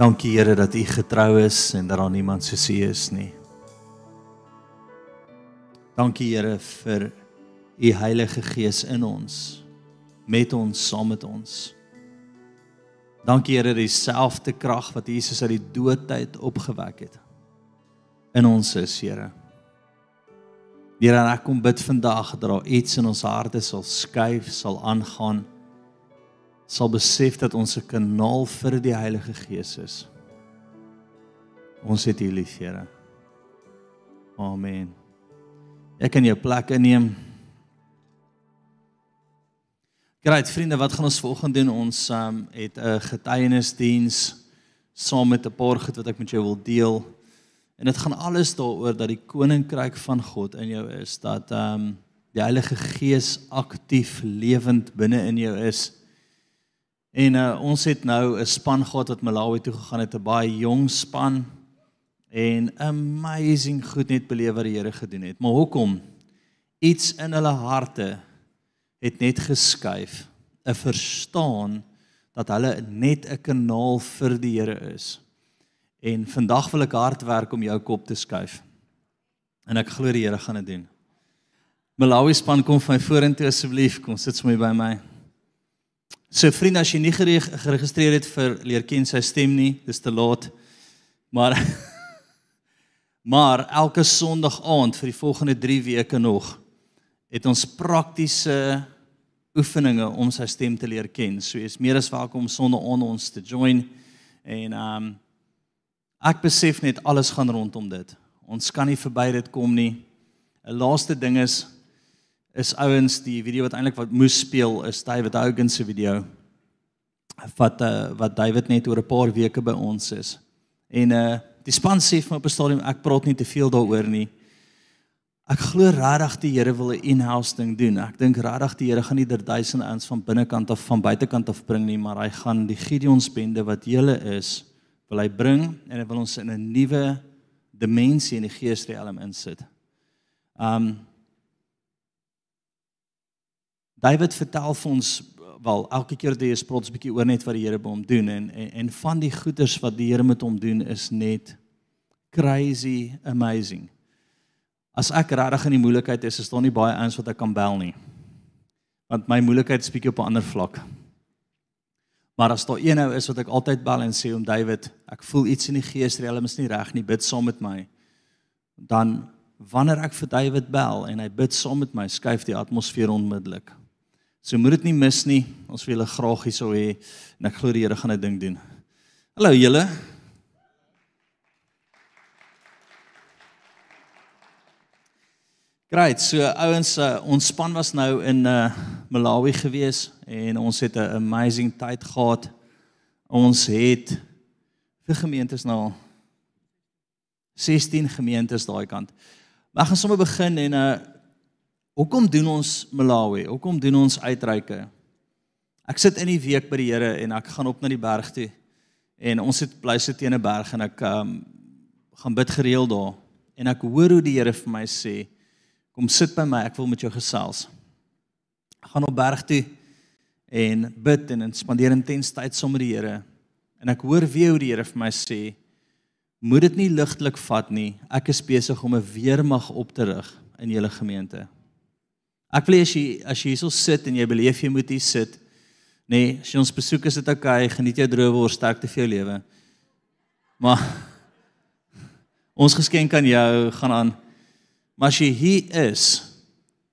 Dankie Here dat U getrou is en dat daar niemand soos U is nie. Dankie Here vir U Heilige Gees in ons, met ons, saam met ons. Dankie Here dat dieselfde krag wat Jesus uit die doodheid opgewek het in ons is, Here. Here, ek kom bid vandag dat daar iets in ons harte sal skuif, sal aangaan sal besef dat ons 'n kanaal vir die Heilige Gees is. Ons het U lief, Here. Amen. Ek kan jou plek inneem. Great vriende, wat gaan ons volgende doen? Ons um, het 'n getuienisdiens saam met 'n paar goed wat ek met jou wil deel. En dit gaan alles daaroor dat die koninkryk van God in jou is, dat ehm um, die Heilige Gees aktief lewend binne in jou is En uh, ons het nou 'n span gehad wat Malawi toe gegaan het, 'n baie jong span en amazing goed net beleef wat die Here gedoen het. Maar hoekom? Iets in hulle harte het net geskuif, 'n verstaan dat hulle net 'n kanaal vir die Here is. En vandag wil ek hard werk om jou kop te skuif. En ek glo die Here gaan dit doen. Malawi span kom van vorentoe asseblief, kom sit sommer by my. So vriende, as jy nie geregistreer het vir leer ken sy stem nie, dis te laat. Maar maar elke Sondag aand vir die volgende 3 weke nog het ons praktiese oefeninge om sy stem te leer ken. So jy is meer as welkom Sondag aan ons te join en um, ek besef net alles gaan rondom dit. Ons kan nie verby dit kom nie. 'n Laaste ding is is ouens die video wat eintlik wat moes speel is David Hogan se video wat uh, wat David net oor 'n paar weke by ons is. En uh die span sê vir my op die stadium ek praat nie te veel daaroor nie. Ek glo regtig die Here wil 'n in-house ding doen. Ek dink regtig die Here gaan nie der duisende ouens van binnekant af van buitekant af bring nie, maar hy gaan die Gideons bende wat julle is, wil hy bring en hy wil ons in 'n nuwe dimensie in die geesriem insit. Um David vertel vir ons wel elke keer dat hy is trots bietjie oor net wat die Here by hom doen en, en en van die goeders wat die Here met hom doen is net crazy amazing. As ek regtig in die moeilikheid is, is daar nie baie ouens wat ek kan bel nie. Want my moeilikheid is bietjie op 'n ander vlak. Maar as daar een ou is wat ek altyd bel en sê om David, ek voel iets in die gees, hulle is nie reg nie, bid saam met my. Dan wanneer ek vir David bel en hy bid saam met my, skuif die atmosfeer onmiddellik. So moet dit nie mis nie. Ons wil julle graag hier sou hê en ek glo die Here gaan 'n ding doen. Hallo julle. Great. So ouens, uh, ons span was nou in uh, Malawi gewees en ons het 'n amazing tyd gehad. Ons het vir gemeentes nou 16 gemeentes daai kant. Maar ek gaan sommer begin en uh Hoekom doen ons Malawi? Hoekom doen ons uitreike? Ek sit in die week by die Here en ek gaan op na die berg toe. En ons het bly sit teen 'n berg en ek um, gaan bid gereeld daar. En ek hoor hoe die Here vir my sê, kom sit by my, ek wil met jou gesels. Ek gaan op berg toe en bid en spandeer intens tyd saam met die Here. En ek hoor weer hoe die Here vir my sê, moet dit nie ligtelik vat nie. Ek is besig om 'n weermag op te rig in julle gemeente. Ek wil as jy as jy hierso sit en jy beleef jy moet hier sit, nê, nee, as jy ons besoek is dit okay, geniet jou droë word sterk te vir jou lewe. Maar ons geskenk aan jou gaan aan. Maar as jy hier is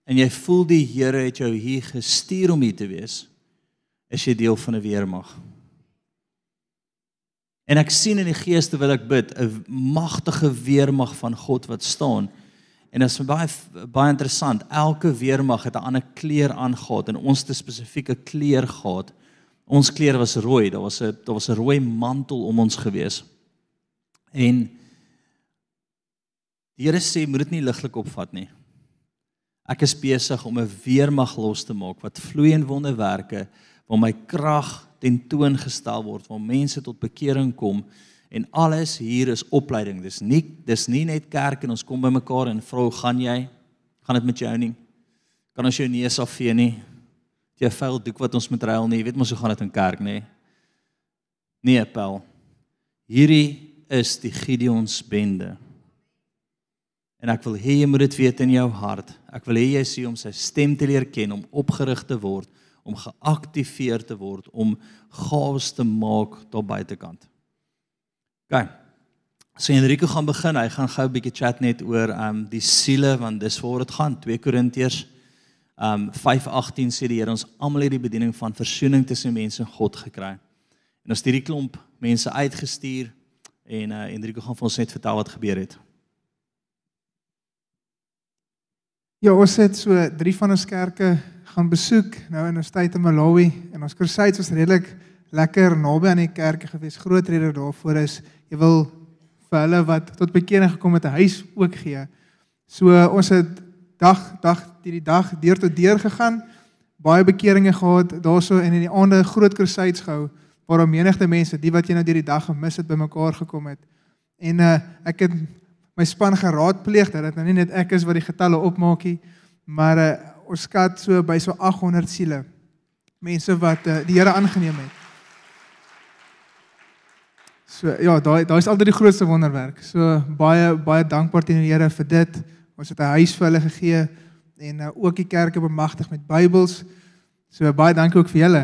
en jy voel die Here het jou hier gestuur om hier te wees, is jy deel van 'n weermag. En ek sien in die gees terwyl ek bid 'n magtige weermag van God wat staan En dit is baie baie interessant. Elke weermag het 'n ander kleur aangetree en ons het 'n spesifieke kleur gehad. Ons kleur was rooi. Daar was 'n daar was 'n rooi mantel om ons gewees. En die Here sê moet dit nie ligtelik opvat nie. Ek is besig om 'n weermag los te maak wat vloei in wonderwerke waar my krag tentoongestel word, waar mense tot bekering kom En alles hier is opleiding. Dis nie dis nie net kerk en ons kom by mekaar en vra, "Gaan jy? Gaan dit met jou nie? Kan ons jou neus afvee nie? Jy vuil doek wat ons moet ruil nie. Jy weet mos hoe gaan dit in kerk, nê?" Nee, Paul. Hierdie is die Gideons bende. En ek wil hê jy moet dit weet in jou hart. Ek wil hê jy sien om sy stem te leer ken, om opgerig te word, om geaktiveer te word, om gawes te maak daar buitekant. OK. So Enrico gaan begin. Hy gaan gou 'n bietjie chat net oor um die siele want dis waar dit gaan. 2 Korintiërs um 5:18 sê die Here ons almal het die bediening van versoening tussen mense en God gekry. En ons het hierdie klomp mense uitgestuur en uh Enrico gaan vir ons net vertel wat gebeur het. Ja, ons het so drie van ons kerke gaan besoek nou in ons tyd in Malawi en ons crusades was redelik lekker naby aan die kerke gewees. Groot rede daarvoor is jy wil vir hulle wat tot bekering gekom het 'n huis ook gee. So ons het dag dag hierdie dag deur tot deur gegaan. Baie bekeringe gehad daarso en in die aande groot crusades gehou waar om menigte mense, die wat jy nou deur die dag gemis het, bymekaar gekom het. En uh ek het my span geraadpleeg dat dit nou nie net ek is wat die getalle opmaak nie, maar uh, ons skat so by so 800 siele mense wat uh, die Here aangeneem het. So ja, daai daai is altyd die grootste wonderwerk. So baie baie dankbaar teenoor die Here vir dit. Ons het 'n huis vir hulle gegee en uh, ook die kerke bemagtig met Bybels. So baie dankie ook vir julle.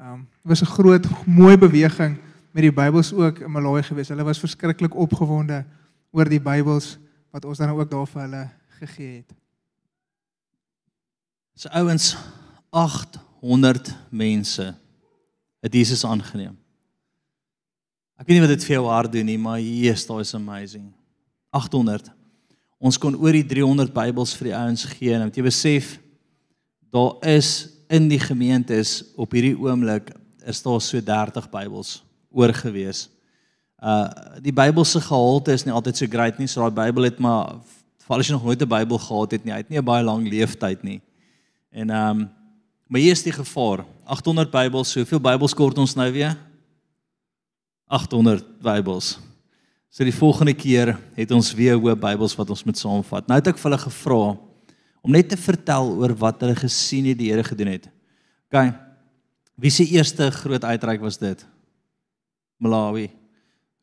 Um dit was 'n groot mooi beweging met die Bybels ook in Malawi gewees. Hulle was verskriklik opgewonde oor die Bybels wat ons dan ook daar vir hulle gegee het. So ouens 800 mense het Jesus aangeneem. Ek weet nie wat dit vir jou hart doen nie, maar Jesus, daai is amazing. 800. Ons kon oor die 300 Bybels vir die ouens gee en jy besef daar is in die gemeentes op hierdie oomblik is daar so 30 Bybels oorgewees. Uh die Bybel se gehalte is nie altyd so great nie. So daai Bybel het maar val as jy nog nooit 'n Bybel gehad het nie, hy het nie 'n baie lang leeftyd nie. En ehm um, maar hier is die gevaar. 800 Bybels, soveel Bybels kort ons nou weer? 800 Bybels. So die volgende keer het ons weer hoë Bybels wat ons moet saamvat. Nou het ek vir hulle gevra om net te vertel oor wat hulle gesien het die Here gedoen het. OK. Wie se eerste groot uitreik was dit? Malawi.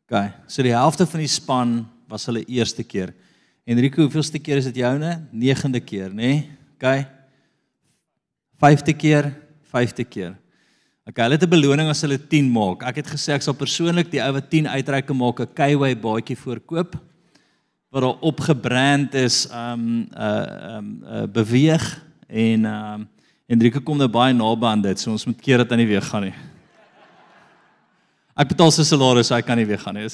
OK. So die helfte van die span was hulle eerste keer. Enrico, hoeveelste keer is dit joune? 9de keer, nê? Nee? OK. 5de keer, 5de keer. OK, hulle het 'n beloning as hulle 10 maak. Ek het gesê ek sal persoonlik die ou wat 10 uitreike maak 'n Kayway baadjie voorkoop wat daar opgebrand is, um uh um uh, beweeg en um Enrico kom nou baie naby aan dit, so ons moet keer dat hy nie weer gaan nie. Ek betaal sy salaris, so hy kan nie weer gaan nie.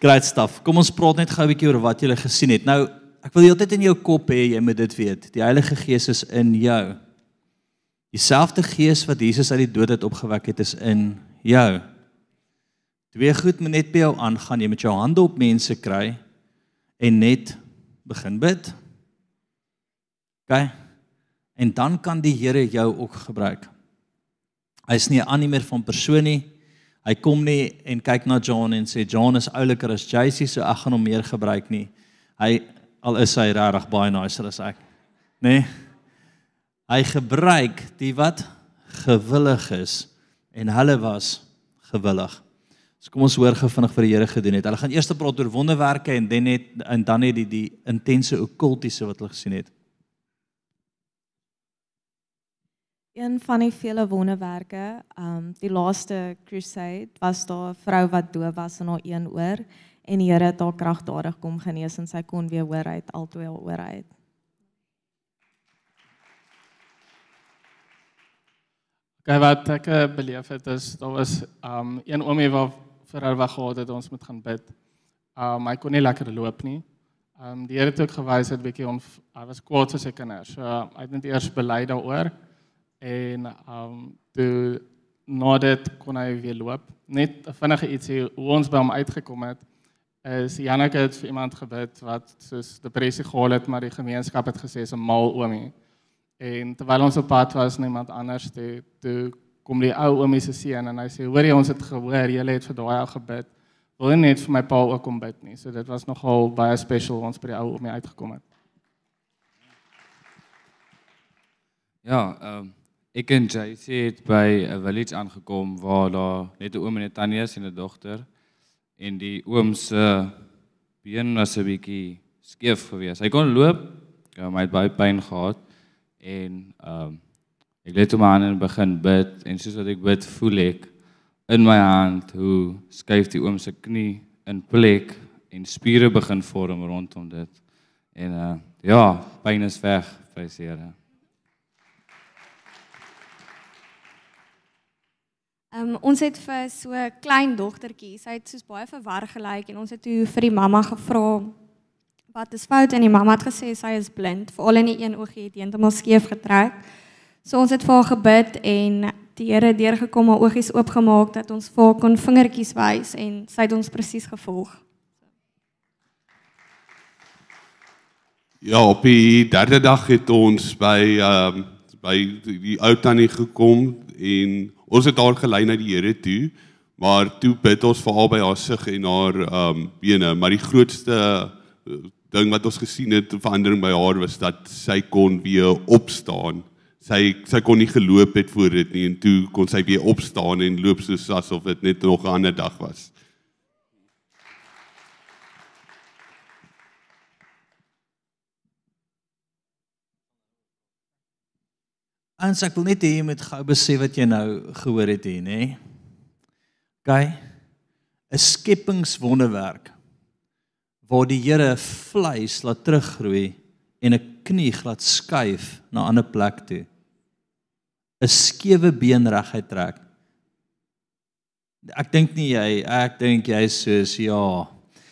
Great stuff. Kom ons praat net gou 'n bietjie oor wat jy gele gesien het. Nou, ek wil heeltyd in jou kop hê jy moet dit weet. Die Heilige Gees is in jou. Dieselfde Gees wat Jesus uit die dood het opgewek het, is in jou. Twee goed moet net by jou aangaan. Jy moet jou hande op mense kry en net begin bid. OK? En dan kan die Here jou ook gebruik. Hy's nie 'n animeer van persoon nie. Hy kom nie en kyk na John en sê John is ouliker as JC, so ek gaan hom meer gebruik nie. Hy al is hy regtig baie nicer as ek. Nê? Nee? Hy gebruik die wat gewillig is en hulle was gewillig. So kom ons hoor gou vinnig vir die Here gedoen het. Hulle gaan eers praat oor wonderwerke en dan net en dan net die die intense okkultiese wat hulle gesien het. Een van die vele wonderwerke, ehm um, die laaste crusade was daar 'n vrou wat doof was in haar een oor en die Here het haar kragtadig kom genees en sy kon weer hoor uit altoe haar oor uit. Okay, wat ek uh, beleef het is daar was um, een oomie wat vir haar wag gehad het ons moet gaan bid. Um, hy kon nie lekker loop nie. Um, die Here het ook gewys het bietjie on hy was kwaad vir sy kinders. So uh, hy het net eers bely daaroor en um toe na dit kon hy weer loop. Net 'n vinnige ietsie hoe ons by hom uitgekom het is Janeke het vir iemand gebid wat soos depressie gehad het, maar die gemeenskap het gesê is 'n mal oomie. En terwyl ons op pad was na iemand anders toe, toe kom die ou oomie se seun en hy sê hoor jy ons het gehoor jy het vir daai ou gebid. Wil net vir my pa ook kom bid nie. So dit was nogal baie special ons by die ou oomie uitgekom het. Ja, ehm um, Ek en JC het by 'n village aangekom waar daar net 'n oom en 'n tannie is en 'n dogter. en die oom se been was 'n bietjie skeef geweest. Hy kon loop, ja, maar hy het baie pyn gehad en ehm um, ek het hom aan en begin bid en soos wat ek bid, voel ek in my hand hoe skuif die oom se knie in plek en spiere begin vorm rondom dit. En uh ja, pyn is weg, prys die Here. Um, ons het vir so 'n klein dogtertjie, sy het soos baie verwar gelyk en ons het toe vir die mamma gevra wat is fout en die mamma het gesê sy is blind, veral in die een oogie het heeltemal skeef getrek. So ons het vir haar gebid en die Here deurgekom haar oogies oopgemaak dat ons vir haar kon vingertjies wys en sy het ons presies gevolg. Ja, op die derde dag het ons by ehm um, by die, ou tannie gekom en ons het haar gelei na die Here toe. Maar toe bid ons vir haar by haar sig en haar ehm um, bene, maar die grootste ding wat ons gesien het verandering by haar was dat sy kon weer opstaan. Sy sy kon nie geloop het voor dit nie en toe kon sy weer opstaan en loop soos asof dit net nog 'n ander dag was. Ons ek wil net hê jy moet gou besef wat jy nou gehoor het hier, nê? OK. 'n Skepingswonderwerk waar die Here vleis laat teruggroei en 'n knie glad skuif na 'n ander plek toe. 'n Skewe been reguit trek. Ek dink nie jy ek dink jy soos ja.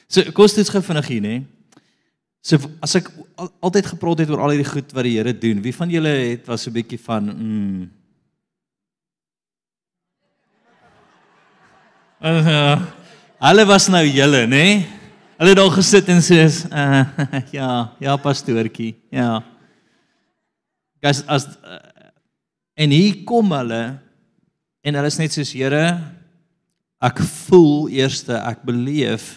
So kos dit gou vinnig hier, nê? So as ek al, altyd gepraat het oor al hierdie goed wat die Here doen, wie van julle het was so 'n bietjie van mm. Uh, hulle was nou julle, nê? Nee? Hulle het al gesit en sê uh, ja, ja pastoortjie, ja. Gas as uh, en hier kom hulle en hulle is net soos Here, ek voel eerste, ek beleef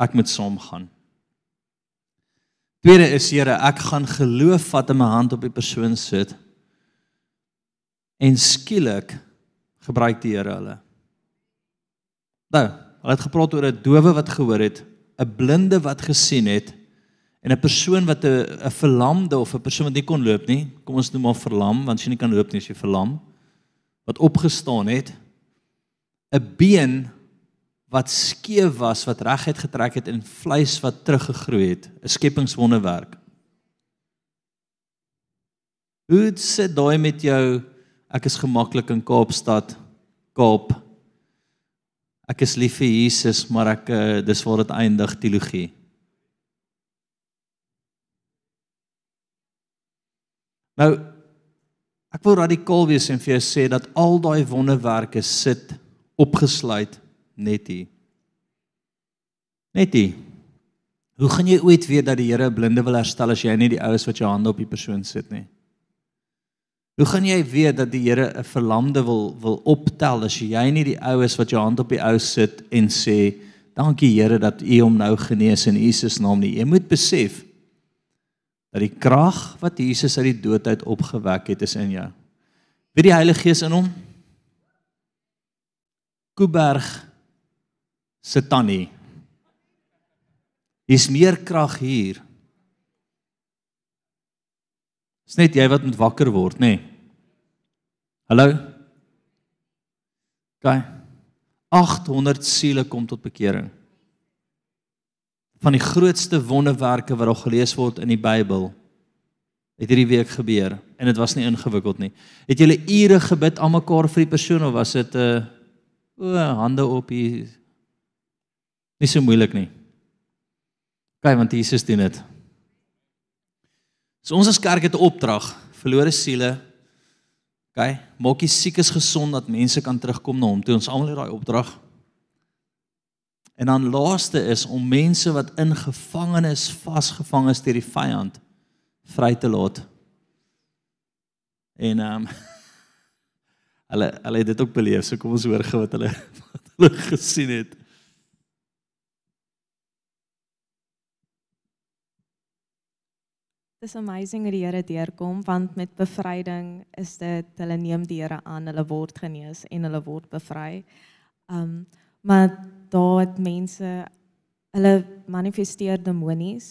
ek moet saam gaan. Tweede is Here, ek gaan geloof vat in my hand op die persoon sit. En skielik gebruik die Here hulle. Nou, hulle het gepraat oor 'n dowe wat gehoor het, 'n blinde wat gesien het en 'n persoon wat 'n 'n verlamde of 'n persoon wat nie kon loop nie, kom ons noem maar verlam, want as jy nie kan loop nie, is jy verlam, wat opgestaan het. 'n Been wat skeef was, wat reguit getrek het en vleis wat teruggegroei het, 'n skepingswonderwerk. Hoe sit daai met jou? Ek is gemaklik in Kaapstad, Kaap. Ek is lief vir Jesus, maar ek uh, dis waar dit eindig teologie. Nou ek wil radikaal wees en vir jou sê dat al daai wonderwerke sit opgesluit net hier. Net hier. Hoe gaan jy ooit weet dat die Here blinde wil herstel as jy nie die oues wat jou hande op die persoon sit nie? Hoe gaan jy weet dat die Here 'n verlamde wil wil optel as jy nie die oues wat jou hand op die ou sit en sê dankie Here dat U hom nou genees in Jesus naam nie. Jy moet besef dat die krag wat Jesus uit die dood uit opgewek het is in jou. Wie die Heilige Gees in hom? Kuiberg se tannie. Hier's meer krag hier. Dis net jy wat moet wakker word, nê? Nee. Hallo. OK. 800 siele kom tot bekering. Van die grootste wonderwerke wat al gelees word in die Bybel het hierdie week gebeur en dit was nie ingewikkeld nie. Het julle ure gebid aan mekaar vir die persoon of was dit 'n uh, O, hande op hier. Nie so moeilik nie. Kyk, want Jesus doen dit. So ons as kerk het 'n opdrag, verlore siele. OK, maak die siekes gesond dat mense kan terugkom na hom. Toe ons almal het daai opdrag. En dan laaste is om mense wat in gevangenis vasgevang is deur die vyand vry te laat. En ehm um, Hulle hulle het dit ook beleef. So kom ons hoor gou wat hulle wat hulle gesien het. Dis amazing hoe die Here deurkom want met bevryding is dit hulle neem die Here aan, hulle word genees en hulle word bevry. Um maar daar het mense hulle manifesteer demonies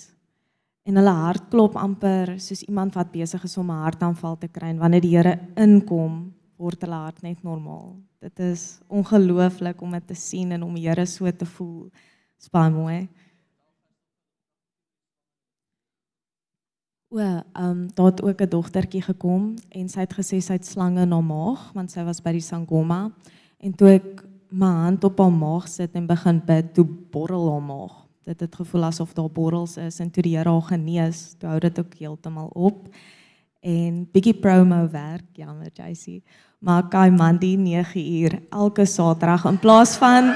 en hulle hart klop amper soos iemand wat besig is om 'n hartaanval te kry en wanneer die Here inkom word hulle hart net normaal. Dit is ongelooflik om dit te sien en om die Here so te voel. Baie mooi. O, ehm um, daar het ook 'n dogtertjie gekom en sy het gesê sy het slange haar maag want sy was by die Sangoma en toe ek my hand op haar maag sit en begin bid, toe borrel haar maag. Dit het gevoel asof daar borrels is en toe die Here haar genees, toe hou dit ook heeltemal op. En bietjie promo werk, jammer JC. Maar Kai Mandi 9 uur elke Saterdag in plaas van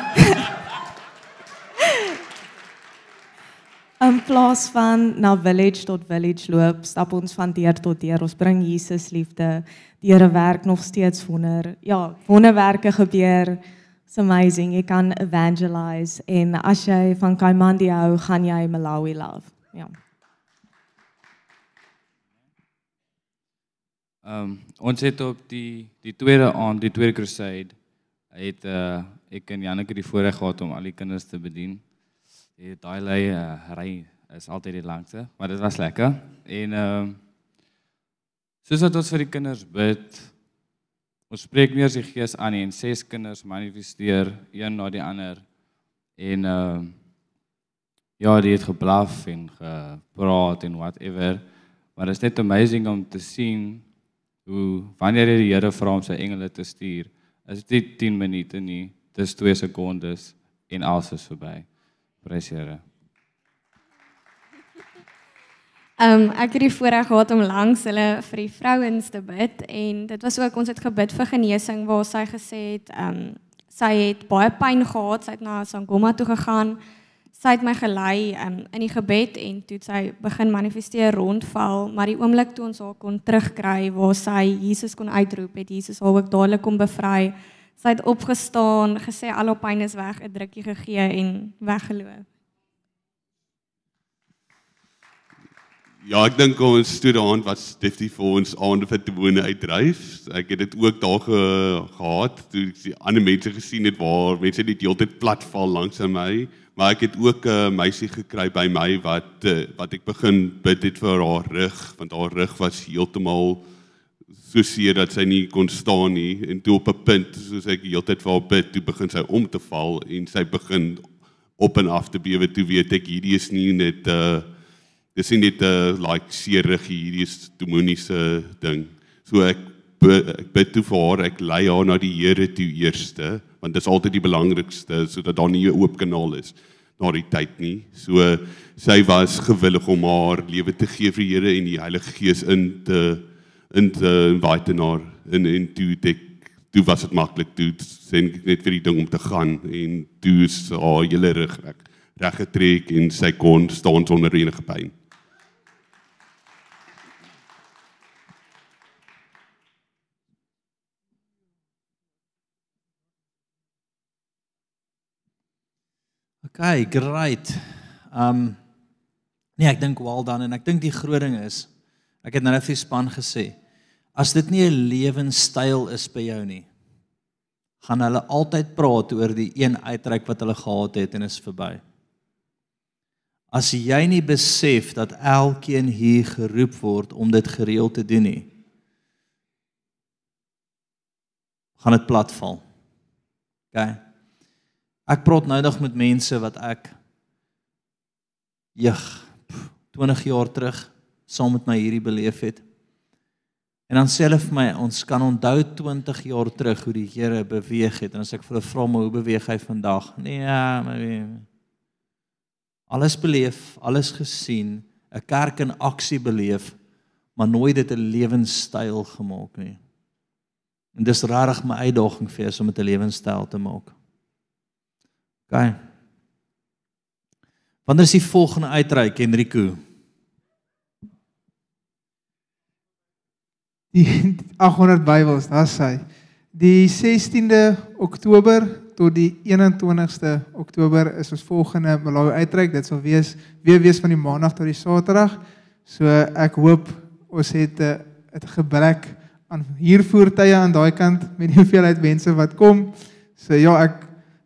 In plaas van na village tot village loop, stap ons van deur tot deur. Ons bring Jesus liefde. Die Here werk nog steeds wonder. Ja, wonderwerke gebeur. It's amazing. Jy kan evangelize en as jy van Kaimandi hou, gaan jy Malawi love. Ja. Ehm um, ons het op die die tweede aand, die tweede crusade, het uh ek en Janneke die voorreg gehad om al die kinders te bedien. Die daai lei uh, ry is altyd die langste, maar dit was lekker. En ehm uh, soos wat ons vir die kinders bid, ons spreek meer die gees aan en ses kinders manifesteer een na die ander. En ehm uh, ja, die het geblaf en gepraat en whatever. Maar dit is net amazing om te sien hoe wanneer jy die Here vra om sy engele te stuur, is dit 10 minute nie, dis 2 sekondes en alles is verby. Prys Here. Ehm um, ek het die voorreg gehad om langs hulle vir die vrouens te bid en dit was ook ons het gebid vir genesing waar sy gesê het ehm um, sy het baie pyn gehad, sy het na Sangoma toe gegaan. Sy het my gelei um, in die gebed en toe sy begin manifesteer rondval, maar die oomblik toe ons haar kon terugkry waar sy Jesus kon uitroep, het Jesus haar ook dadelik kom bevry. Sy het opgestaan, gesê al haar pyn is weg, 'n drukkie gegee en weggeloop. Ja, ek dink ons student was definitief vir ons aande vir tewone uitdryf. Ek het dit ook daar ge, gehad toe ek die ander mense gesien het waar mense net heeltyd plat val langs aan my, maar ek het ook 'n meisie gekry by my wat eh, wat ek begin bid het vir haar rug, want haar rug was heeltemal so seer dat sy nie kon staan nie en toe op 'n punt soos ek heeltyd vir haar bid, toe begin sy om te val en sy begin op en af te bewe. Toe weet ek hierdie is nie net 'n uh, dis nie net 'n uh, like seerig hierdie is demoniese ding. So ek ek bid toe vir haar, ek lei haar na die Here toe eerste, want dit is altyd die belangrikste sodat daar nie 'n oop kanaal is na die tyd nie. So sy was gewillig om haar lewe te gee vir die Here en die Heilige Gees in te in te invite na in in toe ek toe was dit maklik toe sê net vir die ding om te gaan en toe is haar hele rug reg reg getrek en sy kon staan sonder enige pyn. Okay, great. Um nee, ek dink wel dan en ek dink die groot ding is ek het nou net vir span gesê, as dit nie 'n lewenstyl is by jou nie, gaan hulle altyd praat oor die een uitreik wat hulle gehad het en is verby. As jy nie besef dat elkeen hier geroep word om dit gereeld te doen nie, gaan dit platval. Okay. Ek praat nou nog met mense wat ek jeg 20 jaar terug saam met my hierdie beleef het. En dan sê hulle vir my ons kan onthou 20 jaar terug hoe die Here beweeg het en as ek vir hulle vra maar hoe beweeg hy vandag? Nee, ja, maar alles beleef, alles gesien, 'n kerk in aksie beleef, maar nooit dit 'n lewenstyl gemaak nie. En dis regtig my uitdaging vir jou om dit 'n lewenstyl te maak. OK. Wanneer is die volgende uitreik Enrico? Die 800 Bybels, daar's hy. Die 16de Oktober tot die 21ste Oktober is ons volgende Malawi uitreik. Dit sal wees weer wees van die Maandag tot die Saterdag. So ek hoop ons het 'n 'n gebrek aan huurvoertuie aan daai kant met die hoeveelheid mense wat kom. So ja, ek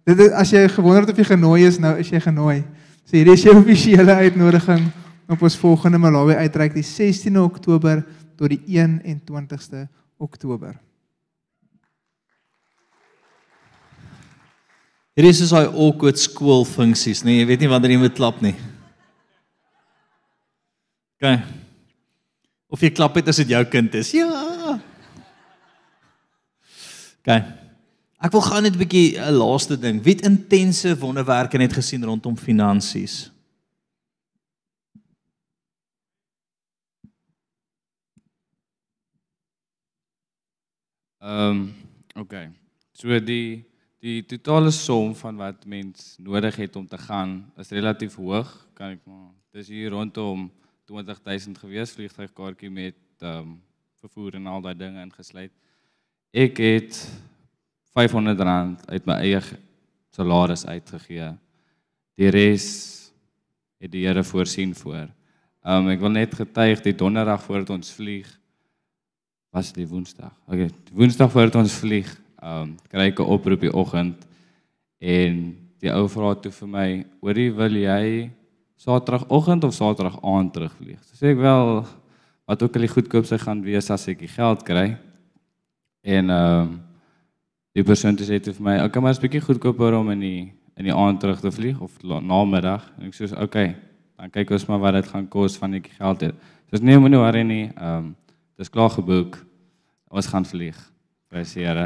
Dit is, as jy gewonder het of jy genooi is, nou is jy genooi. So hierdie is jou offisiële uitnodiging op ons volgende Malawi uitreik die 16de Oktober tot die 21ste Oktober. Hierdie is soos daai awkward skool funksies, nee, jy weet nie wanneer jy moet klap nie. OK. Of jy klap het as dit jou kind is. Ja. OK. Ek wil gou net 'n bietjie 'n laaste ding. Wie het intense wonderwerke net gesien rondom finansies? Ehm um, okay. So die die totale som van wat mens nodig het om te gaan is relatief hoog, kan ek maar. Dis hier rondom 20000 gewees vliegtuigkaartjie met ehm um, vervoer en al daai dinge ingesluit. Ek het 500 rand uit my eie salaris uitgegee. Die res het die Here voorsien voor. Ehm um, ek wil net getuig die donderdag voordat ons vlieg was die woensdag. Okay, die woensdag voordat ons vlieg, ehm um, kry ek 'n oproep die oggend en die ou vra toe vir my, "Hoorie, wil jy Saterdagoggend of Saterdag aand terugvlieg?" So sê ek wel wat ook al die goedkoopste gaan wees as ek die geld kry. En ehm um, die persoon het sê vir my, "Oké, okay, maar is bietjie goedkoper om in die in die aand terug te vlieg of namiddag." En ek sê, "Oké, okay, dan kyk ons maar wat dit gaan kos van ek geld het." Dis nee, moenie worry nie. Ehm um, Dis klaar geboek. Ons gaan vlieg. Prys die Here.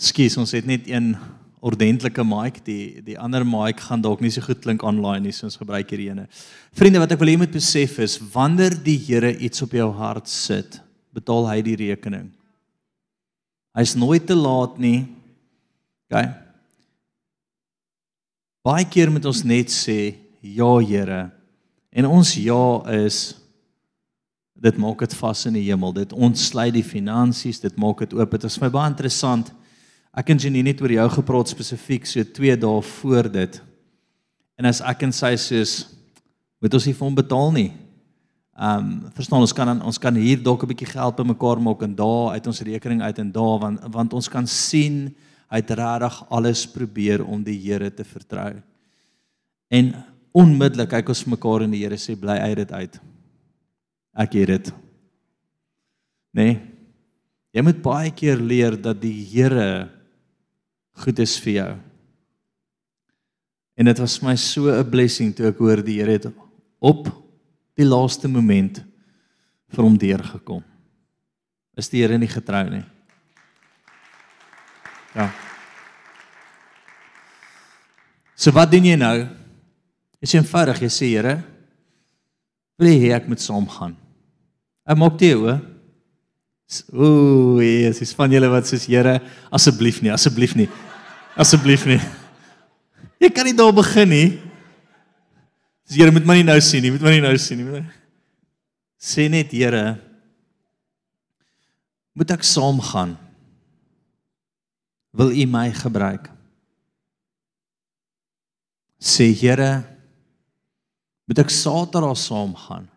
Skus, ons het net een ordentlike mic. Die die ander mic gaan dalk nie so goed klink online nie, so ons gebruik hierdie ene. Vriende, wat ek wil hê jy moet besef is wanneer die Here iets op jou hart sit, betaal hy die rekening. Hy's nooit te laat nie. OK. Baie keer moet ons net sê ja Here. En ons ja is dit maak dit vas in die hemel. Dit ontsluit die finansies, dit maak dit oop. Dit is my baie interessant. Ek en Jenny net oor jou gepraat spesifiek so 2 dae voor dit. En as ek en sy sê moet ons nie vir hom betaal nie. Ehm um, verstaan ons kan ons kan hier dalk 'n bietjie geld bymekaar maak en daar uit ons rekening uit en daar want want ons kan sien hy het regtig alles probeer om die Here te vertrou. En onmiddellik kyk ons mekaar en die Here sê bly uit dit uit. Ek het dit. Nee. Jy moet baie keer leer dat die Here goed is vir jou. En dit was vir my so 'n blessing toe ek hoor die Here het op die laaste moment vir hom deurgekom. Is die Here nie getrou nie? Ja. So wat doen jy nou? Is eenvoudig, jy sê Here, wil jy ek moet saam gaan? Ek maak dit o. Ooh, Jesus, van julle wat sê Here, asseblief nie, asseblief nie. Asseblief nie. Jy kan nie daar begin nie. Dis Here moet my nie nou sien nie, moet my nie nou sien nie. Sê net Here, moet ek saam gaan? Wil U my gebruik? Sê Here, moet ek Saterdag saam gaan?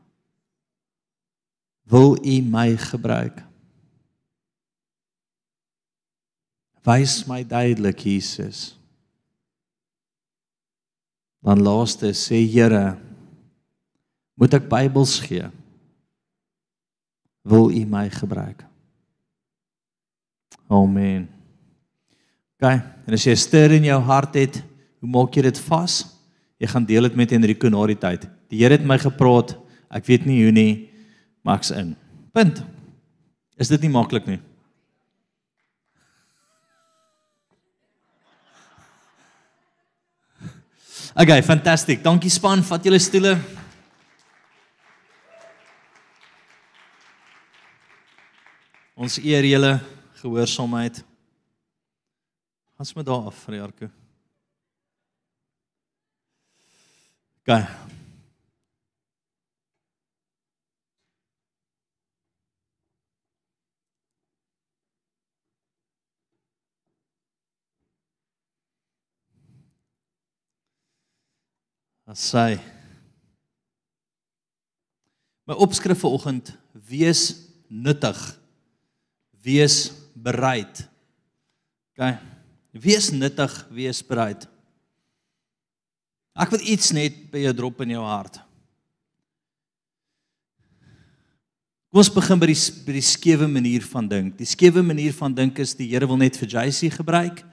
Wil U my gebruik? Wys my duidelik Jesus dan laaste sê Here moet ek Bybels gee? Wil u my gebruik? Amen. Gaan en as jy ster in jou hart het hoe maak jy dit vas? Jy gaan deel dit met Enrico na die tyd. Die Here het my gepraat. Ek weet nie hoe nie. Maar ek's in. Punt. Is dit nie maklik nie Okay, fantasties. Dankie span, vat julle stoele. Ons eer julle gehoorsaamheid. Gaan sommer daar af Jarko. Okay. As sy My opskrif vanoggend: wees nuttig. Wees bereid. OK. Wees nuttig, wees bereid. Ek wil iets net by jou drop in jou hart. Kom ons begin by die by die skewe manier van dink. Die skewe manier van dink is die Here wil net vir JC gebruik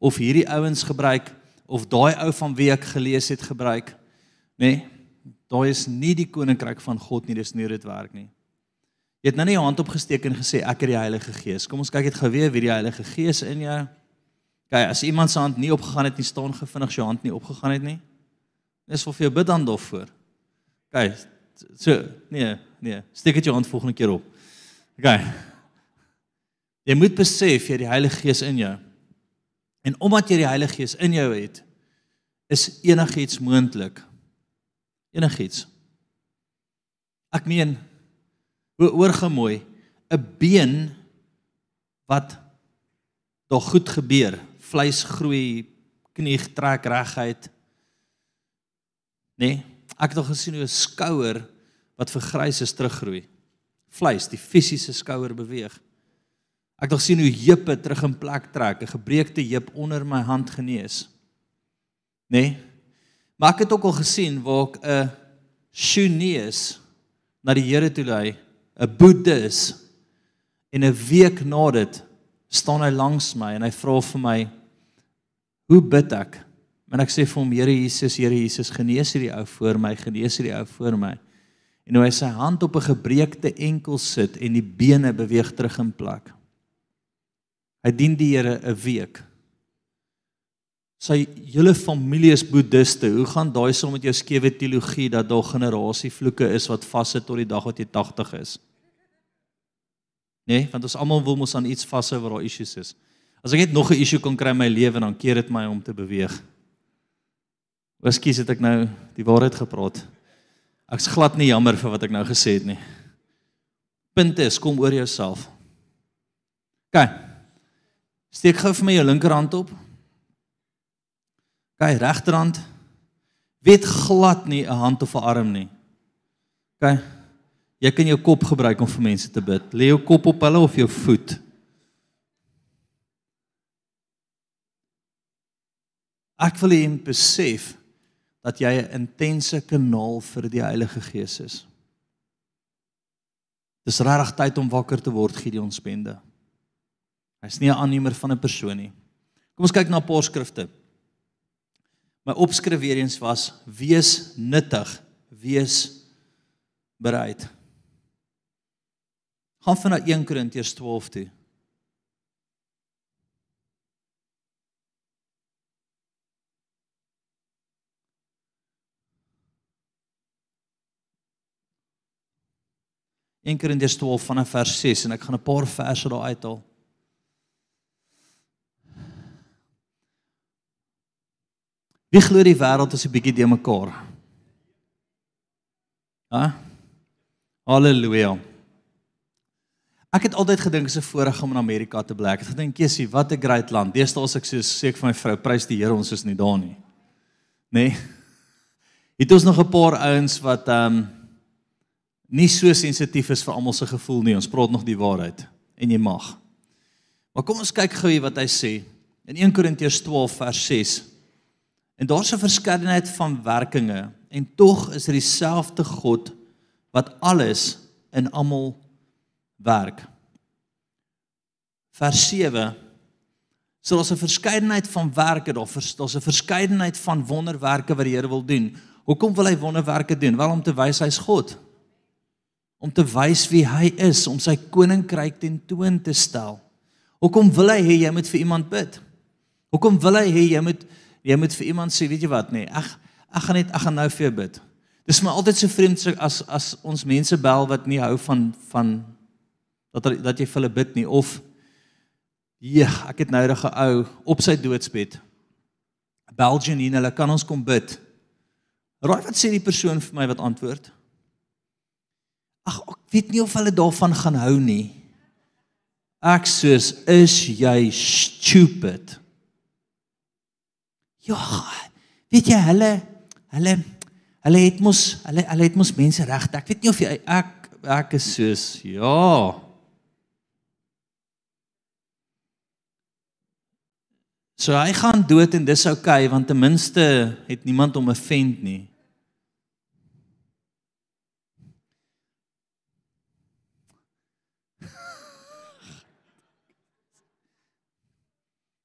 of hierdie ouens gebruik of daai ou van wie ek gelees het gebruik, nê? Nee, daai is nie die koninkryk van God nie, dis nie dit werk nie. Jy het nou nie jou hand opgesteek en gesê ek het die Heilige Gees. Kom ons kyk net gou weer wie die Heilige Gees in jou. Kyk, as iemand se hand nie opgegaan het nie, staan gevinnig jou hand nie opgegaan het nie. Dis vir jou bid dan dof voor. Kyk, so nee, nee, steek dit jou hand volgende keer op. Kyk. Jy moet besef jy het die Heilige Gees in jou. En omdat jy die Heilige Gees in jou het, is enigiets moontlik. Enigiets. Ek meen hoor gemooi 'n been wat daar goed gebeur, vleis groei, knie trek reguit. Nee, ek het al gesien hoe 'n skouer wat vergrys is teruggroei. Vleis, die fisiese skouer beweeg. Ek het al gesien hoe heupe terug in plek trek, 'n gebreekte heup onder my hand genees. Nee. Maar ek het ook al gesien waar ek 'n Shunees na die Here toe lei 'n boeddhis en 'n week na dit staan hy langs my en hy vra vir my hoe bid ek? En ek sê vir hom Here Jesus, Here Jesus, genees hierdie ou voor my, genees hierdie ou voor my. En hoe hy sy hand op 'n gebreekte enkel sit en die bene beweeg terug in plek. Hy dien die Here 'n week. Sy hele familie is boeddiste. Hoe gaan daai saam met jou skewe teologie dat daar generasie vloeke is wat vassit tot die dag wat jy 80 is? Nee, want ons almal wil mos aan iets vashou waar daar issues is. As ek net nog 'n issue kon kry in my lewe dan keer dit my om te beweeg. Ekskuus het ek nou die waarheid gepraat. Ek's glad nie jammer vir wat ek nou gesê het nie. Punt is, kom oor jouself. OK. Steek gou vir my jou linkerhand op. OK, regterhand. Weet glad nie 'n hand of 'n arm nie. OK. Jy kan jou kop gebruik om vir mense te bid. Lê jou kop op hulle of jou voet. Ek wil hê jy besef dat jy 'n intense kanaal vir die Heilige Gees is. Dis regtig tyd om wakker te word, Gideon Spende. Hy's nie 'n aannemer van 'n persoon nie. Kom ons kyk na 'n paar skrifte. My opskrif weer eens was: Wees nuttig, wees bereid. Gaan van na 1 Korintiërs 12 toe. In Korintiërs 12 vanaf vers 6 en ek gaan 'n paar verse daar uithaal. Wie glo die wêreld is 'n bietjie de mekaar? Ha? Halleluja. Ek het altyd gedink dit is 'n voorreg om in Amerika te bly. Ek het gedink, "Jessie, wat 'n great land." Deesdae as ek so sê ek vir my vrou, "Prys die Here, ons is nie daar nie." Nê? Nee? Het ons nog 'n paar ouens wat ehm um, nie so sensitief is vir almal se gevoel nie. Ons praat nog die waarheid en jy mag. Maar kom ons kyk gou wat hy sê in 1 Korintiërs 12 vers 6. En daar's 'n verskeidenheid van werkinge en tog is dit dieselfde God wat alles in almal werk. Vers 7 So daar's 'n verskeidenheid van werke, daar's 'n verskeidenheid van wonderwerke wat die Here wil doen. Hoekom wil hy wonderwerke doen? Wel om te wys hy's God. Om te wys wie hy is, om sy koninkryk ten toon te stel. Hoekom wil hy hê jy moet vir iemand bid? Hoekom wil hy hê jy moet jy moet vir iemand sê, weet jy wat nee, ek ek gaan net ek gaan nou vir jou bid. Dis my altyd so vreemd as as ons mense bel wat nie hou van van dat dat jy vir hulle bid nie of ja, ek het nou 'n ou op sy doodsbed. Belgian en hulle kan ons kom bid. Raai wat sê die persoon vir my wat antwoord? Ag, ek weet nie of hulle daarvan gaan hou nie. Ek sê, is jy stupid? Ja, weet jy hulle hulle Hulle het mos hulle hulle het mos mense regte. Ek weet nie of jy ek ek is soos ja. So hy gaan dood en dis oukei okay, want ten minste het niemand hom offend nie.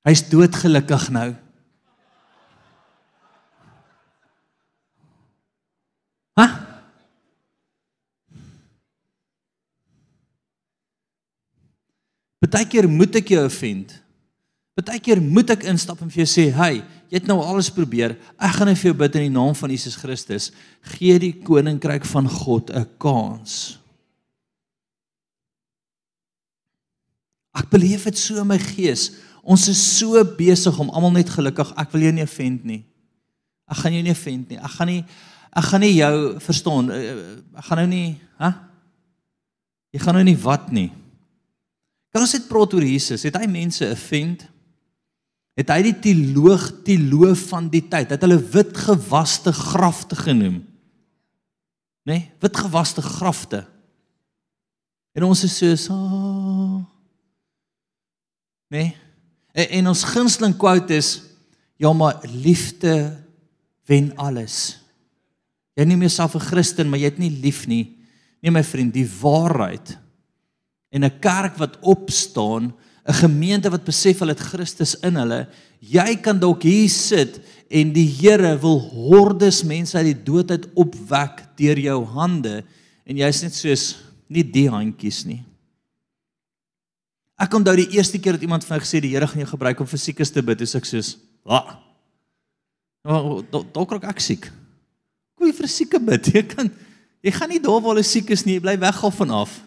Hy's doodgelukkig nou. Hæ? Partykeer moet ek jou offend. Partykeer moet ek instap en vir jou sê, "Hey, jy het nou alles probeer. Ek gaan net vir jou bid in die naam van Jesus Christus. Gee die koninkryk van God 'n kans." Ek beleef dit so in my gees. Ons is so besig om almal net gelukkig. Ek wil jou nie offend nie. Ek gaan jou nie offend nie. Ek gaan nie ek gaan nie jou verstaan. Eh, eh, ek gaan nou nie, hè? Jy gaan nou nie wat nie. Kan ons net praat oor Jesus? Het hy mense offend? het hy die teoloog teoloof van die tyd? Het hulle wit gewaste grafte genoem? Nê nee, wit gewaste grafte. En ons is so so nê nee? en, en ons gunsteling quote is ja maar liefde wen alles. Jy noem jouself 'n Christen maar jy het nie lief nie. Nee my vriend die waarheid en 'n kerk wat opstaan 'n gemeente wat besef hulle het Christus in hulle. Jy kan dalk hier sit en die Here wil hordes mense uit die dood uit opwek deur jou hande en jy's net soos nie die handjies nie. Ek onthou die eerste keer dat iemand vir my gesê die Here gaan jou gebruik om vir siekes te bid, is ek soos, "Wa." Nou, dalk raak ek siek. Hoe vir sieke bid? Jy kan jy gaan nie daar waar hulle siek is nie, jy bly weggaan van af.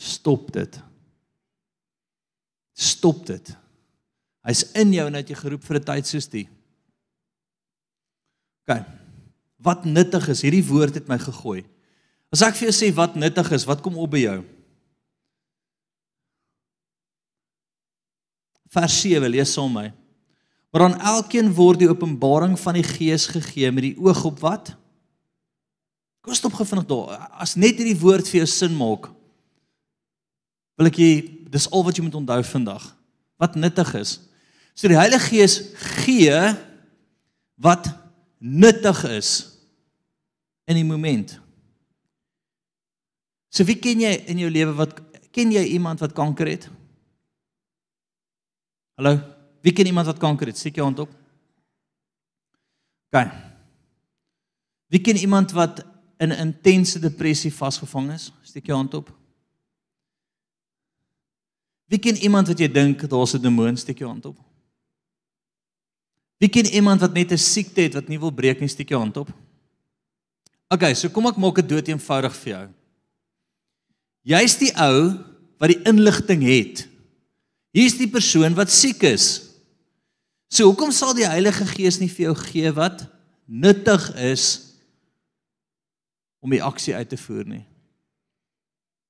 Stop dit. Stop dit. Hy's in jou en hy het jou geroep vir 'n tyd soos die. OK. Wat nuttig is, hierdie woord het my gegooi. As ek vir jou sê wat nuttig is, wat kom op by jou? Vers 7 lees saam my. Maar aan elkeen word die openbaring van die Gees gegee met die oog op wat? Kom stop gefvinnig daar. As net hierdie woord vir jou sin maak, wil ek jy dis al wat jy moet onthou vandag. Wat nuttig is. So die Heilige Gees gee wat nuttig is in die moment. So wie ken jy in jou lewe wat ken jy iemand wat kanker het? Hallo, wie ken iemand wat kanker het? Steek jou hand op. OK. Wie ken iemand wat in intense depressie vasgevang is? Steek jou hand op. Wie ken iemand wat jy dink daar's 'n demoon steek jou hand op? Wie ken iemand wat net 'n siekte het wat nie wil breek nie steek jou hand op? OK, so kom ek maak dit dood eenvoudig vir jou. Jy's die ou wat die inligting het. Hier's die persoon wat siek is. So hoekom sal die Heilige Gees nie vir jou gee wat nuttig is om die aksie uit te voer nie?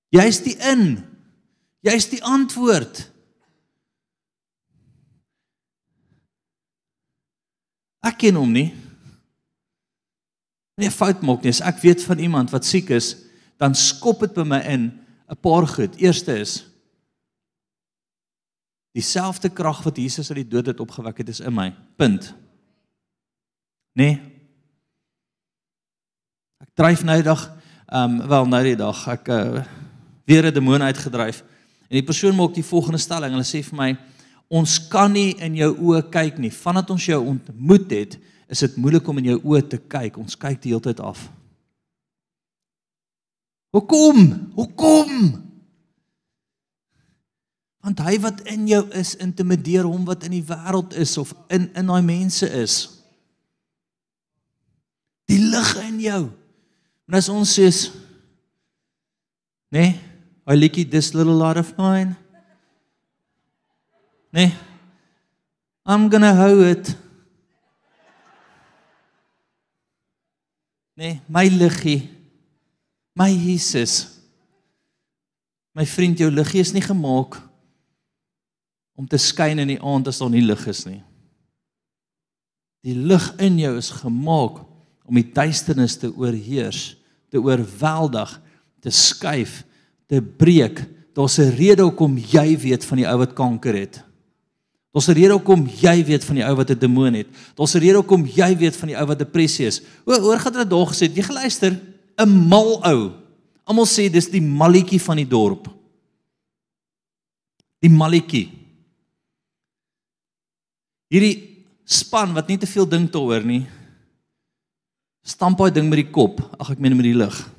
Jy's die in Jy's die antwoord. Ek ken hom nie. Nee, fout maak nie. As ek weet van iemand wat siek is, dan skop dit by my in 'n paar goed. Eerste is dieselfde krag wat Jesus uit die dood het opgewek het is in my. Punt. Nee. Ek dryf nou die dag, ehm um, wel nou die dag ek uh, weer 'n demoon uitgedryf. En die persoon maak die volgende stelling. Hulle sê vir my: "Ons kan nie in jou oë kyk nie. Vandat ons jou ontmoet het, is dit moeilik om in jou oë te kyk. Ons kyk die hele tyd af." Hoekom? Hoekom? Want hy wat in jou is, intimideer hom wat in die wêreld is of in in daai mense is. Die lig in jou. En as ons sê, nê? Nee, Hy liedjie this little light of mine. Nee. I'm going to hou it. Nee, my liggie. My Jesus. My vriend, jou liggie is nie gemaak om te skyn in die aand as daar nie lig is nie. Die lig in jou is gemaak om die duisternis te oorheers, te oorweldig, te skuif, te breek. Daar's 'n rede hoekom jy weet van die ou wat kanker het. Daar's 'n rede hoekom jy weet van die ou wat 'n demoon het. Daar's 'n rede hoekom jy weet van die ou wat depressie is. O, hoor gaan hulle daag gesê, jy geluister, 'n mal ou. Almal sê dis die malletjie van die dorp. Die malletjie. Hierdie span wat nie te veel dink daaroor nie. Stamp daai ding met die kop. Ag ek meen met die lig.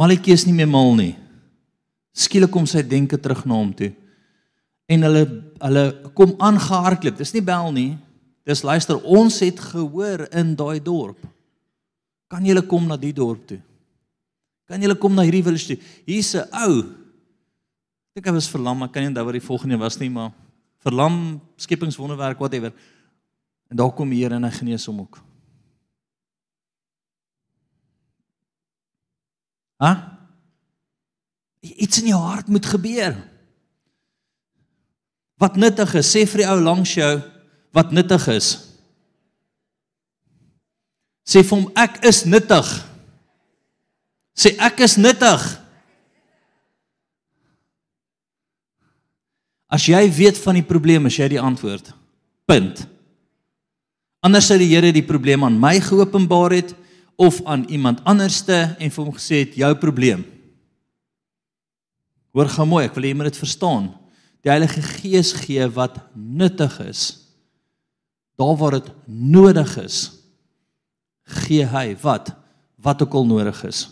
Malletjie is nie meer mal nie. Skielik kom sy denke terug na hom toe en hulle hulle kom aangehardloop. Dis nie bel nie. Dis luister, ons het gehoor in daai dorp. Kan julle kom na die dorp toe? Kan julle kom na hierdie village toe? Hier's 'n ou. Ek dink hy was verlam, ek kan nie onthou wat die volgende was nie, maar verlam, skepingswonderwerk, whatever. En daar kom hier en hy genees hom ook. Ha? Iets in jou hart moet gebeur wat nuttig is. Sê vir die ou langs jou wat nuttig is. Sê vir hom ek is nuttig. Sê ek is nuttig. As jy weet van die probleem, is jy die antwoord. Punt. Anders sou die Here die probleem aan my geopenbaar het of aan iemand anderste en vir hom gesê het jou probleem. Hoor gou mooi, ek wil hê jy moet dit verstaan die Heilige Gees gee wat nuttig is. Daar waar dit nodig is, gee hy wat wat ook al nodig is.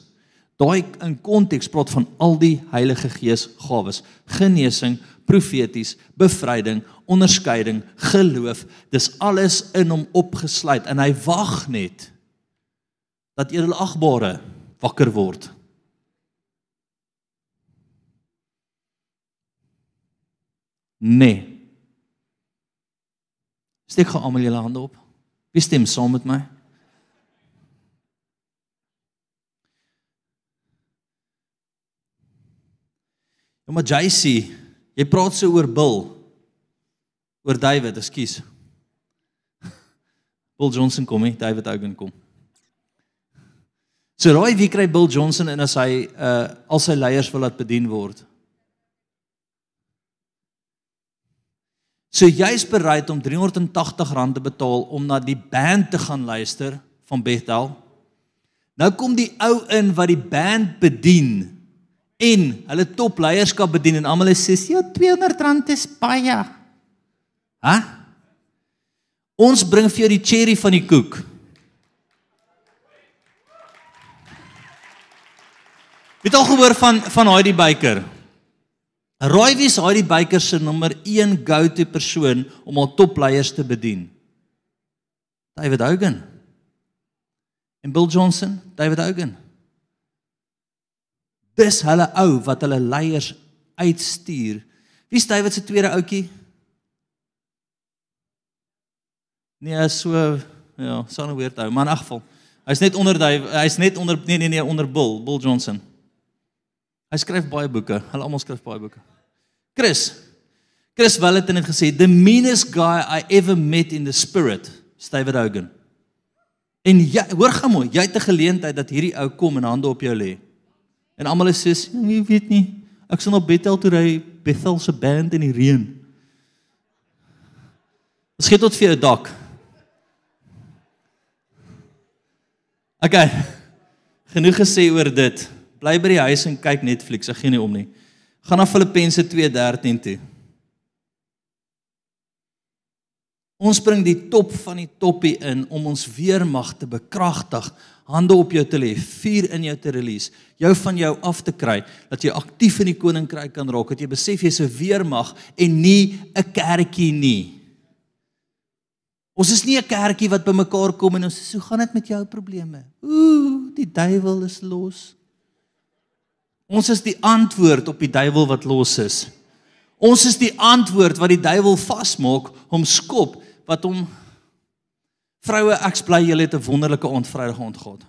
Daai in konteks praat van al die Heilige Gees gawes: genesing, profeties, bevryding, onderskeiding, geloof. Dis alles in hom opgesluit en hy wag net dat edelagbare wakker word. Nee. Steek gou almal julle hande op. Wie stem saam met my? Ja, maar JC, jy praat so oor Bill. Oor David, ekskuus. Bill Johnson kom nie, David Hogan kom. So raai wie kry Bill Johnson in as hy uh al sy leiers wil laat bedien word? So jy's bereid om R380 te betaal om na die band te gaan luister van Bethel. Nou kom die ou in wat die band bedien en hulle topleierskap bedien en almal sê ja R200 is baie. Hæ? Ons bring vir jou die cherry van die koek. Het al gehoor van van Heidi Baker? Roy wie is Heidi Baker se nommer 1 go-to persoon om al topleiers te bedien? David Hogan. En Bill Johnson, David Hogan. Dis hulle ou wat hulle leiers uitstuur. Wie is David se tweede ouetjie? Nee, so ja, so 'n weird ou, maar in elk geval, hy's net onder hy's net onder nee nee nee onder Bill, Bill Johnson. Hy skryf baie boeke. Hulle almal skryf baie boeke. Chris. Chris Wallet het gesê the meanest guy I ever met in the spirit, David Hogan. En jy hoor gou mooi, jy het 'n geleentheid dat hierdie ou kom en hande op jou lê. En almal sê, "Jy weet nie, ek sien op Bethel toe ry Bethel se band in die reën." Ons gee tot vir jou dak. Okay. Genoeg gesê oor dit bly by die huis en kyk Netflix, ek gee nie om nie. Gaan na Filippense 2:13 toe. Ons bring die top van die toppie in om ons weermag te bekragtig, hande op jou te lê, vuur in jou te release, jou van jou af te kry dat jy aktief in die koninkryk kan raak, dat jy besef jy's 'n weermag en nie 'n kerkie nie. Ons is nie 'n kerkie wat bymekaar kom en ons sê, "Hoe gaan dit met jou probleme?" Ooh, die duiwel is los. Ons is die antwoord op die duiwel wat los is. Ons is die antwoord wat die duiwel vasmaak, hom skop, wat hom Vroue, ek bly julle het 'n wonderlike ontvrydige ontgod.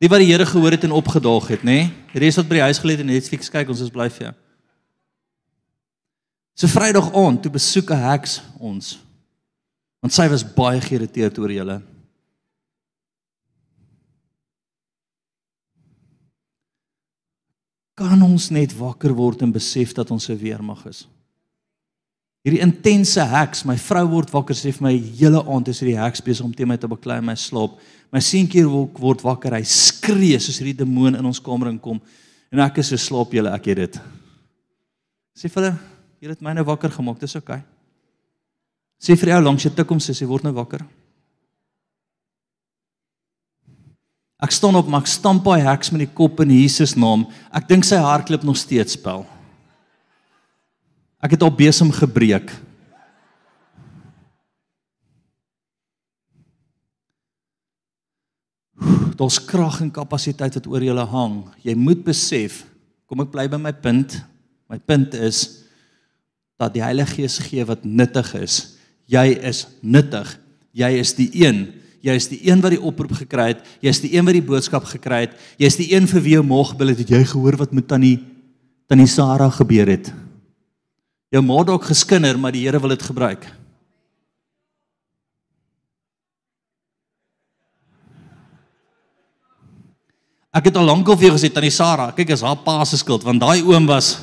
Die wat die Here gehoor het en opgedaag het, nê? Nee? Die res wat by die huis gelê het en Netflix kyk, ons is bly vir jou. So Vrydag aand toe besoek 'n heks ons. Want sy was baie geïrriteerd oor julle. Kan ons net wakker word en besef dat ons 'n weermag is? Hierdie intense heks, my vrou word wakker sê vir my hele aand is hierdie heks besig om teen my te baklei in my slaap. My seentjie word wakker, hy skree soos hierdie demoon in ons kamer inkom en ek is so slaap julle, ek het dit. Sê vir hulle, jy het my nou wakker gemaak, dis oukei. Okay. Sê vir jou langs jou tik hom sê, hy word nou wakker. Ek staan op, maar ek stamp hy heks met die kop in Jesus naam. Ek dink sy hart klop nog steeds spel. Ek het al besem gebreek. Daar's krag en kapasiteit wat oor julle hang. Jy moet besef, kom ek bly by my punt. My punt is dat die Heilige Gees gee wat nuttig is. Jy is nuttig. Jy is die een. Jy is die een wat die oproep gekry het. Jy is die een wat die boodskap gekry het. Jy is die een vir wie mag bil het jy gehoor wat met tannie tannie Sarah gebeur het. Jou ma dalk geskinder, maar die Here wil dit gebruik. Ek het al lank al vir jou gesê tannie Sarah, kyk as haar pa se skuld want daai oom was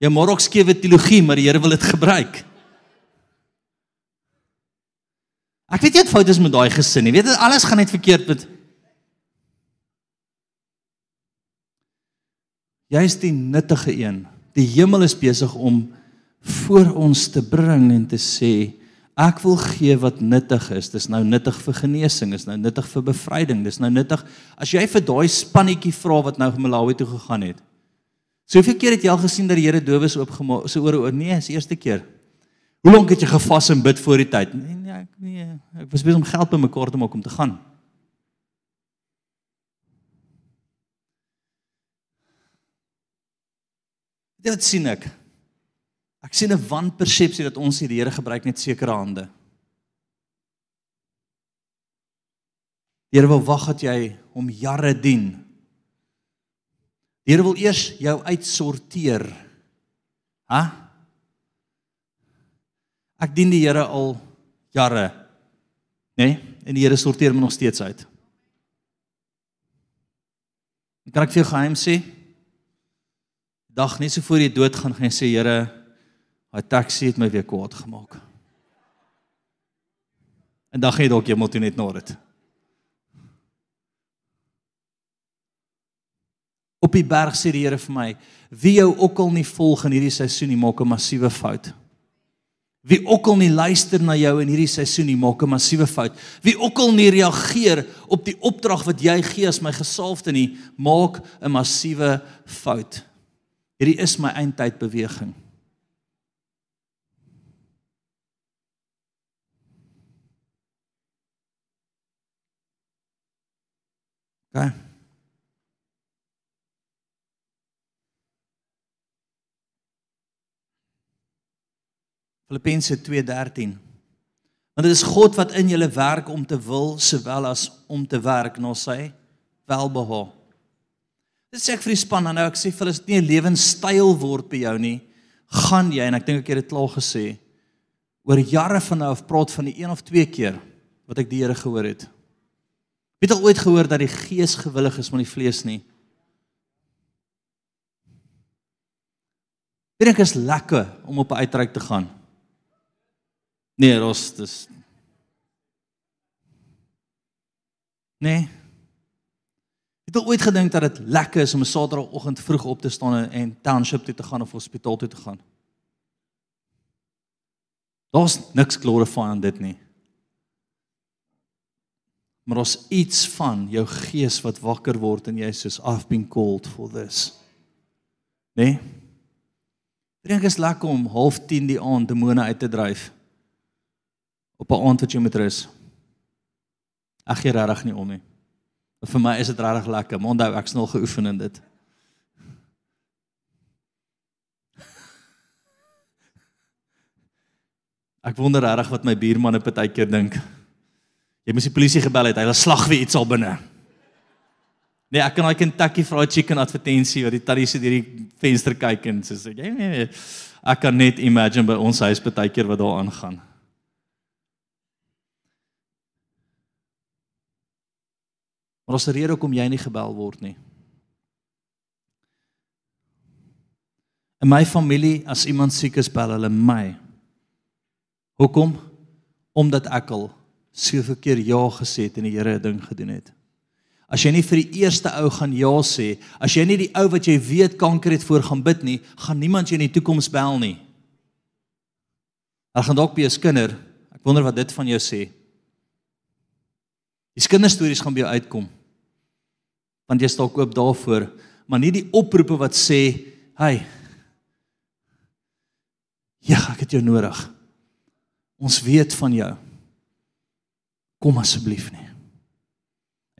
Jy ook skewe teologie, maar die Here wil dit gebruik. Ek weet jy het foute met daai gesin. Jy weet alles gaan net verkeerd met Jy is die nuttige een. Die hemel is besig om voor ons te bring en te sê Ek wil gee wat nuttig is. Dis nou nuttig vir genesing, is nou nuttig vir bevryding, dis nou nuttig as jy vir daai spannetjie vra wat nou vir Malawi toe gegaan het. Soveel keer het jy al gesien dat die Here dowes oopgemaak, so oor oor nee, is eerste keer. Hoe lank het jy gevas en bid voor die tyd? Nee, nee, ek nee, ek was besig om geld bymekaar te maak om te gaan. Dit sien ek. Ek sien 'n wanpersepsie dat ons hier die Here gebruik net sekere hande. Die Here wil wag dat jy hom jare dien. Die Here wil eers jou uitsorteer. Ha? Ek dien die Here al jare. Né? Nee? En die Here sorteer my nog steeds uit. Ek kan ek vir jou geheim sê? Dag net so voor jy doodgaan gaan jy sê Here Daai taxi het my weer kwaad gemaak. En dan gaan jy dalk jy moet net na dit. Op die berg sê die Here vir my, wie jou ook al nie volg in hierdie seisoen nie, maak 'n massiewe fout. Wie ook al nie luister na jou in hierdie seisoen nie, maak 'n massiewe fout. Wie ook al nie reageer op die opdrag wat jy gee as my gesalfde nie, maak 'n massiewe fout. Hierdie is my eindtyd beweging. OK. Filippense 2:13. Want dit is God wat in julle werk om te wil sowel as om te werk na sy welbehae. Dit sê ek vir die span nou ek sê vir hulle is nie 'n lewenstyl word by jou nie. Gaan jy en ek dink ek het dit klaar gesê oor jare van nou af praat van die een of twee keer wat ek die Here gehoor het. Het al ooit gehoor dat die gees gewillig is maar die vlees nie? Dink is lekker om op 'n uitreik te gaan. Nee, ros dis Nee. Het al ooit gedink dat dit lekker is om 'n Saterdagoggend vroeg op te staan en township toe te gaan of hospitaal toe te gaan? Daar's niks glorify aan dit nie maar ons iets van jou gees wat wakker word en jy sê I've been called for this. Né? Nee? Dink is lekker om 09:30 die aand demone uit te dryf op 'n aand wat jy moet rus. Ag jy regtig nie om nie. Vir my is dit regtig lekker, maar onthou ek's nog geoefen in dit. Ek wonder regtig wat my buurman op 'n tydjie dink. Jy moes die polisie gebel het. Hy het 'n slag weer iets al binne. Nee, ek kan daai Kentucky Fried Chicken advertensie wat die tannie sit hierdie venster kyk en sê jy nee, nee. Ek kan net imagine by ons huis baie keer wat daar aangaan. Maar ons rede hoekom jy nie gebel word nie. In my familie as iemand siek is, bel hulle my. Hoekom? Omdat ek al soveel keer ja gesê het en die Here 'n ding gedoen het. As jy nie vir die eerste ou gaan ja sê, as jy nie die ou wat jy weet kanker het voor gaan bid nie, gaan niemand jou in die toekoms bel nie. Hulle gaan dalk by 'n skinder. Ek wonder wat dit van jou sê. Die kinderstories gaan by jou uitkom. Want jy staan oop daarvoor, maar nie die oproepe wat sê, "Hey, ja, ek het jou nodig. Ons weet van jou. Kom asseblief nie."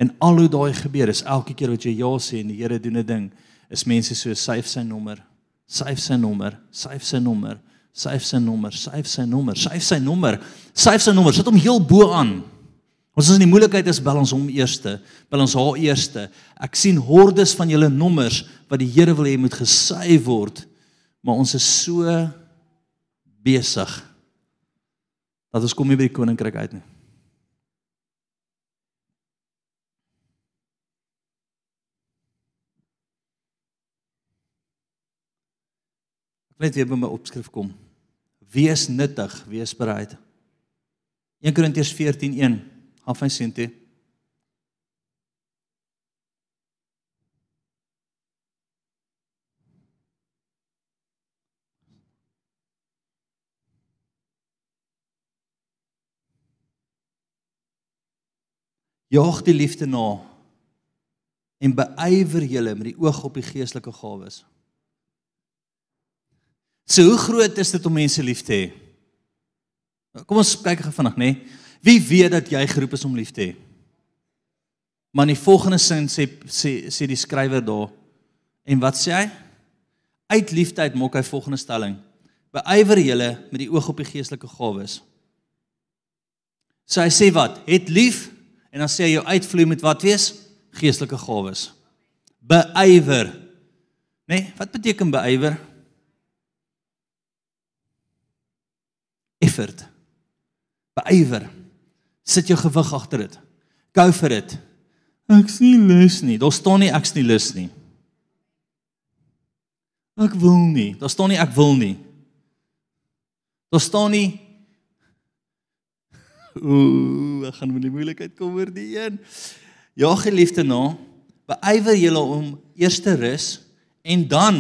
En al hoe daai gebeur is elke keer wat jy ja sê en die Here doen 'n ding, is mense so syf sy nommer, syf sy nommer, syf sy nommer, syf sy nommer, syf sy nommer, syf sy nommer, syf sy nommer, sit hom heel bo aan. Ons is in die moeilikheid is bel ons hom eerste, bel ons haar eerste. Ek sien hordes van julle nommers wat die Here wil hê moet gesyf word, maar ons is so besig dat ons kom nie by die koninkryk uit nie. net weer by my opskrif kom. Wees nuttig, wees bereid. 1 Korintiërs 14:1. Van sien toe. Jaag die liefde na en beywer julle met die oog op die geestelike gawes. So hoe groot is dit om mense lief te hê? Kom ons kyk gou vinnig, nê? Wie weet dat jy geroep is om lief te hê? Maar in die volgende sin sê sê sê die skrywer daar en wat sê hy? Uit liefdeheid maak hy volgende stelling: Beywer julle met die oog op die geestelike gawes. So hy sê wat? Het lief en dan sê hy jou uitvloei met wat wees? Geestelike gawes. Beywer. Nê? Nee, wat beteken beywer? effort. Beywer. Sit jou gewig agter dit. Go vir dit. Ek's nie lus nie. Daar staan nie ek's nie lus nie. Ek wil nie. Daar staan nie ek wil nie. Daar staan nie Ooh, ek gaan met die moeilikheid kom oor die een. Ja, geliefde na, beywer julle om eers te rus en dan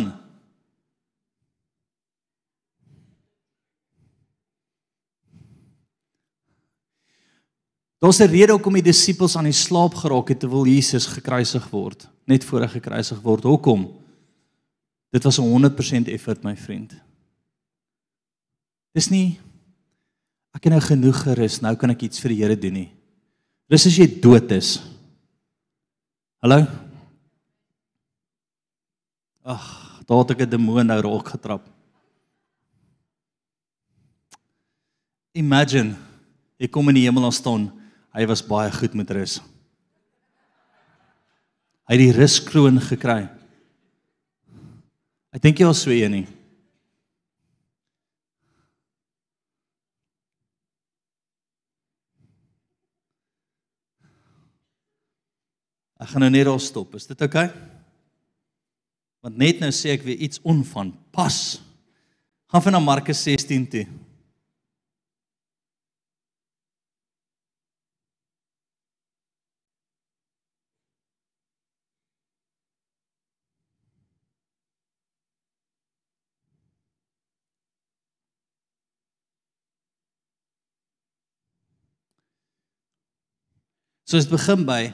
Daar's 'n rede hoekom die disippels aan die slaap geraak het terwyl Jesus gekruisig word, net voor hy gekruisig word. Hoekom? Dit was 'n 100% effort, my vriend. Dis nie ek het nou genoeg gerus, nou kan ek iets vir die Here doen nie. Dis as jy dood is. Hallo? Ag, daar het ek 'n demoon nou raak getrap. Imagine, ek kom in die hemel en staan hy was baie goed met rus. Hy het die ruskroon gekry. Ek dink jy was so een nie. Ek gaan nou net daar stop. Is dit oukei? Okay? Want net nou sê ek weer iets onvan pas. Gaan van na Markus 16 toe. So dit begin by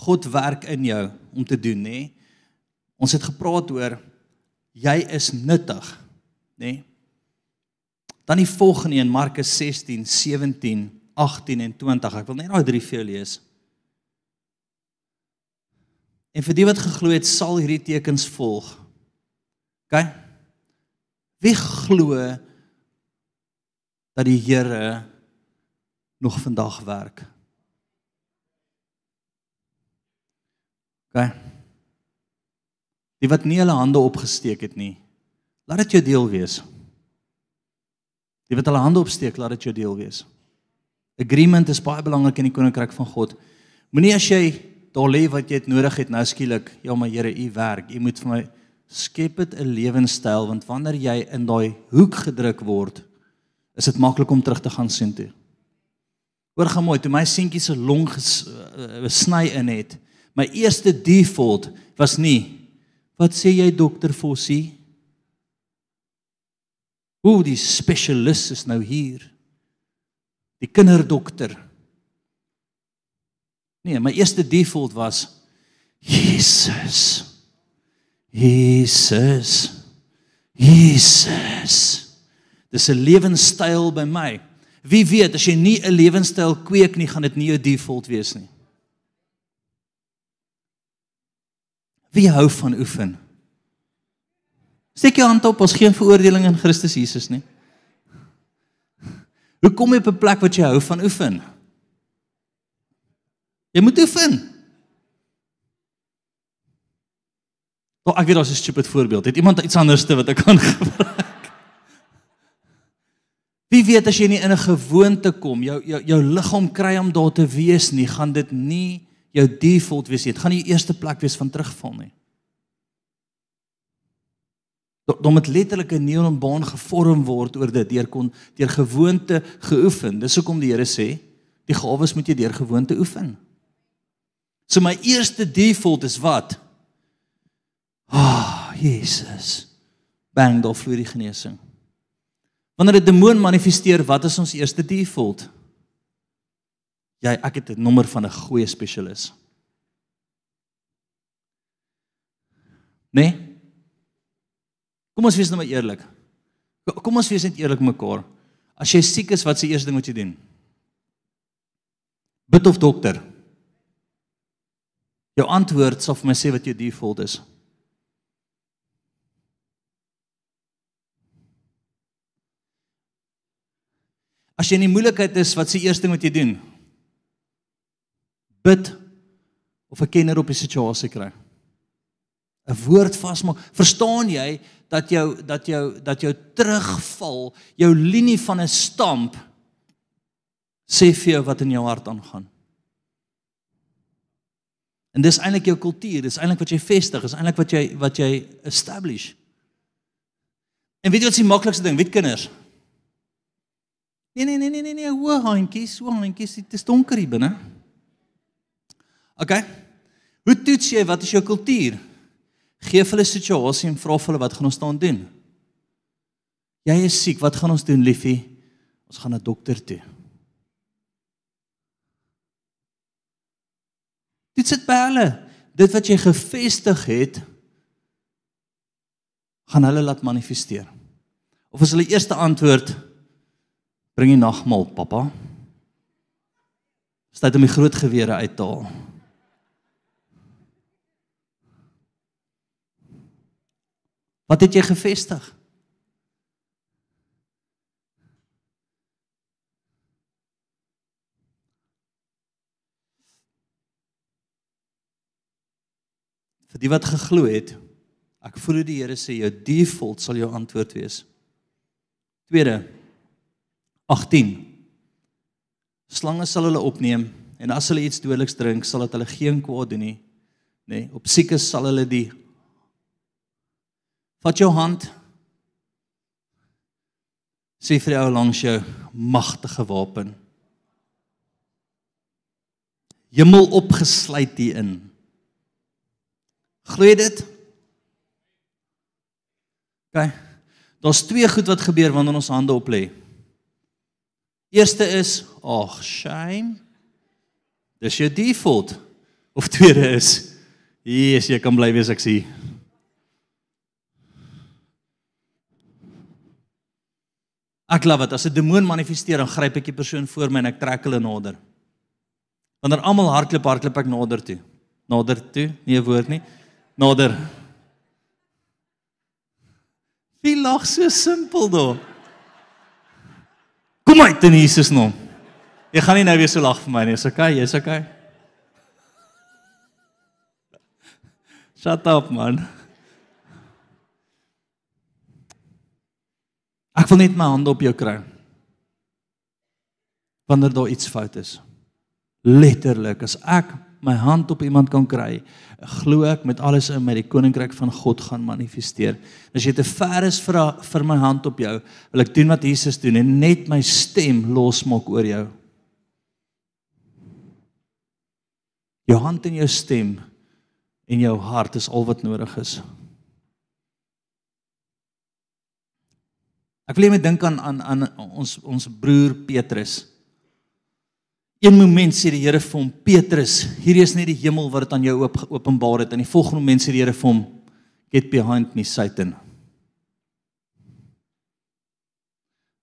God werk in jou om te doen, nê? Ons het gepraat oor jy is nuttig, nê? Dan die volgende een Markus 16, 17, 18 en 20. Ek wil net daai drie vir jou lees. En vir die wat geglo het, sal hierdie tekens volg. OK? Wie glo dat die Here nog vandag werk? OK. Die wat nie hulle hande opgesteek het nie. Laat dit jou deel wees. Die wat hulle hande opsteek, laat dit jou deel wees. Agreement is baie belangrik in die koninkryk van God. Moenie as jy daar lê wat jy het nodig het nou skielik, ja maar Here, u werk. U moet vir my skep dit 'n lewenstyl want wanneer jy in daai hoek gedruk word, is dit maklik om terug te gaan sien toe. Hoor gaan mooi, toe my seentjie se long gesny in het, my eerste default was nie wat sê jy dokter Fossie? Hoe die spesialis is nou hier. Die kinderdokter. Nee, my eerste default was Jesus. Jesus. Jesus. Dis 'n lewenstyl by my. Wie weet as jy nie 'n lewenstyl kweek nie, gaan dit nie jou default wees nie. Wie hou van oefen? Steek jou hand op, ons geen veroordeling in Christus Jesus nie. Hoe kom jy op 'n plek wat jy hou van oefen? Jy moet oefen. Oh, ek weet daar's 'n stupid voorbeeld. Het iemand iets anderste wat ek kan gebruik? Wie weet as jy nie in 'n gewoonte kom, jou jou jou liggaam kry om daar te wees nie, gaan dit nie jou default wees nie. Dit gaan nie die eerste plek wees van terugval nie. Dom met letterlik 'n neuronbaan gevorm word oor dit deur kon deur gewoonte geoefen. Dis hoekom die Here sê, die gawes moet jy deur gewoonte oefen. So my eerste default is wat? Ah, oh, Jesus. Bang, daar vloei die genesing. Wanneer 'n demoon manifesteer, wat is ons eerste default? Jy, ek het 'n nommer van 'n goeie spesialis. Nee? Kom ons wees nou maar eerlik. Kom ons wees net eerlik mekaar. As jy siek is, wat is die eerste ding wat jy doen? Bid of dokter? Jou antwoord sal vir my sê wat jou default is. As jy in die moeilikheid is, wat is die eerste ding wat jy doen? Bid of 'n kenner op die situasie kry. 'n Woord vasmaak. Verstaan jy dat jou dat jou dat jou terugval, jou linie van 'n stamp sê vir jou wat in jou hart aangaan? En dis eintlik jou kultuur, dis eintlik wat jy vestig, is eintlik wat jy wat jy establish. En weet jy wat is die maklikste ding? Weet kinders? Nee nee nee nee nee nee, hoe handjies, hoe handjies, dit is donker hier binne. OK. Hoe toets jy wat is jou kultuur? Geef hulle situasie en vra hulle wat gaan ons staan doen? Jy is siek, wat gaan ons doen, liefie? Ons gaan na dokter toe. Dit sit by hulle. Dit wat jy gevestig het, gaan hulle laat manifesteer. Of as hulle eerste antwoord bring die nagmaal, pappa. Staat om die groot gewere uit te haal. Wat het jy gevestig? vir die wat geglo het. Ek voel die Here sê jou default sal jou antwoord wees. Tweede 18 Slange sal hulle opneem en as hulle iets dodeliks drink, sal dit hulle geen kwaad doen nie. Nê, nee, op siekes sal hulle die Vat jou hand. Sê vir jou langs jou magtige wapen. Hemel opgesluit hier in. Glo dit? OK. Daar's twee goed wat gebeur wanneer ons hande op lê. Eerste is, ag, shame. Dis jou default. Of tweede is, yes, jy kan bly wees ek sien. Ek glo wat as 'n demoon manifesteer, dan gryp ek die persoon voor my en ek trek hulle nader. Wanneer almal hardloop, hardloop ek nader toe. Nader toe, nie 'n woord nie nader. Wie lag so simpel daar? Kom uit in Jesus naam. Jy gaan nie nou weer so lag vir my nie. Is okay, jy's okay. Shut up man. Ek wil net my hande op jou kry. wanneer daar iets fout is. Letterlik, as ek my hand op iemand kan kry, glo ek met alles in my die koninkryk van God gaan manifesteer. As jy te ver is vir vir my hand op jou, wil ek doen wat Jesus doen en net my stem losmaak oor jou. Jou hand en jou stem en jou hart is al wat nodig is. Ek wil net dink aan aan aan ons ons broer Petrus. Een oomblik sê die Here vir hom Petrus, hierdie is net die hemel wat dit aan jou oop openbaar het en die volgende oomblik sê die Here vir hom get behind me Satan.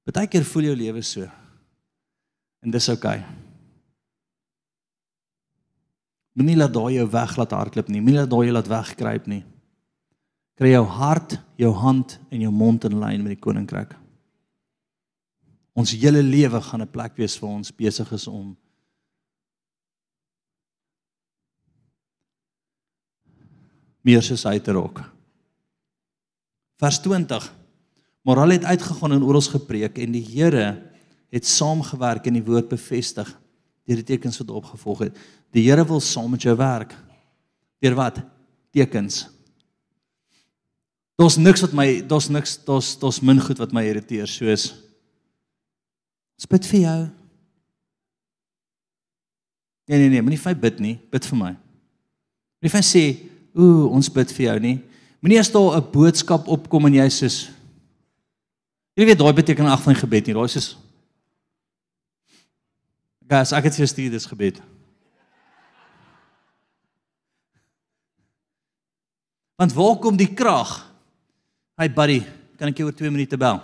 Partykeer voel jou lewe so. En dis oukei. Okay. Moenie laat daai jou weg laat hardloop nie. Moenie laat daai jou laat wegkruip nie. Kry jou hart, jou hand en jou mond in lyn met die koninkryk. Ons hele lewe gaan 'n plek wees vir ons besig is om meer soos hy te rok. Vers 20. Maar hulle het uitgegaan en oral gepreek en die Here het saamgewerk en die woord bevestig deur die tekens wat opgevolg het. Die Here wil saam met jou werk. Deur wat? Tekens. Daar's niks wat my daar's niks daar's daar's min goed wat my irriteer soos Spit vir jou. Nee nee nee, moenie vir my bid nie, bid vir my. Moenie vir my sê ooh, ons bid vir jou nie. Moenie as daar 'n boodskap opkom en jy sê Jy weet daai beteken ag van gebed nie. Daai is Gas, ek het vir stuur dis gebed. Want waar kom die krag? Hey buddy, kan ek jou oor 2 minute bel?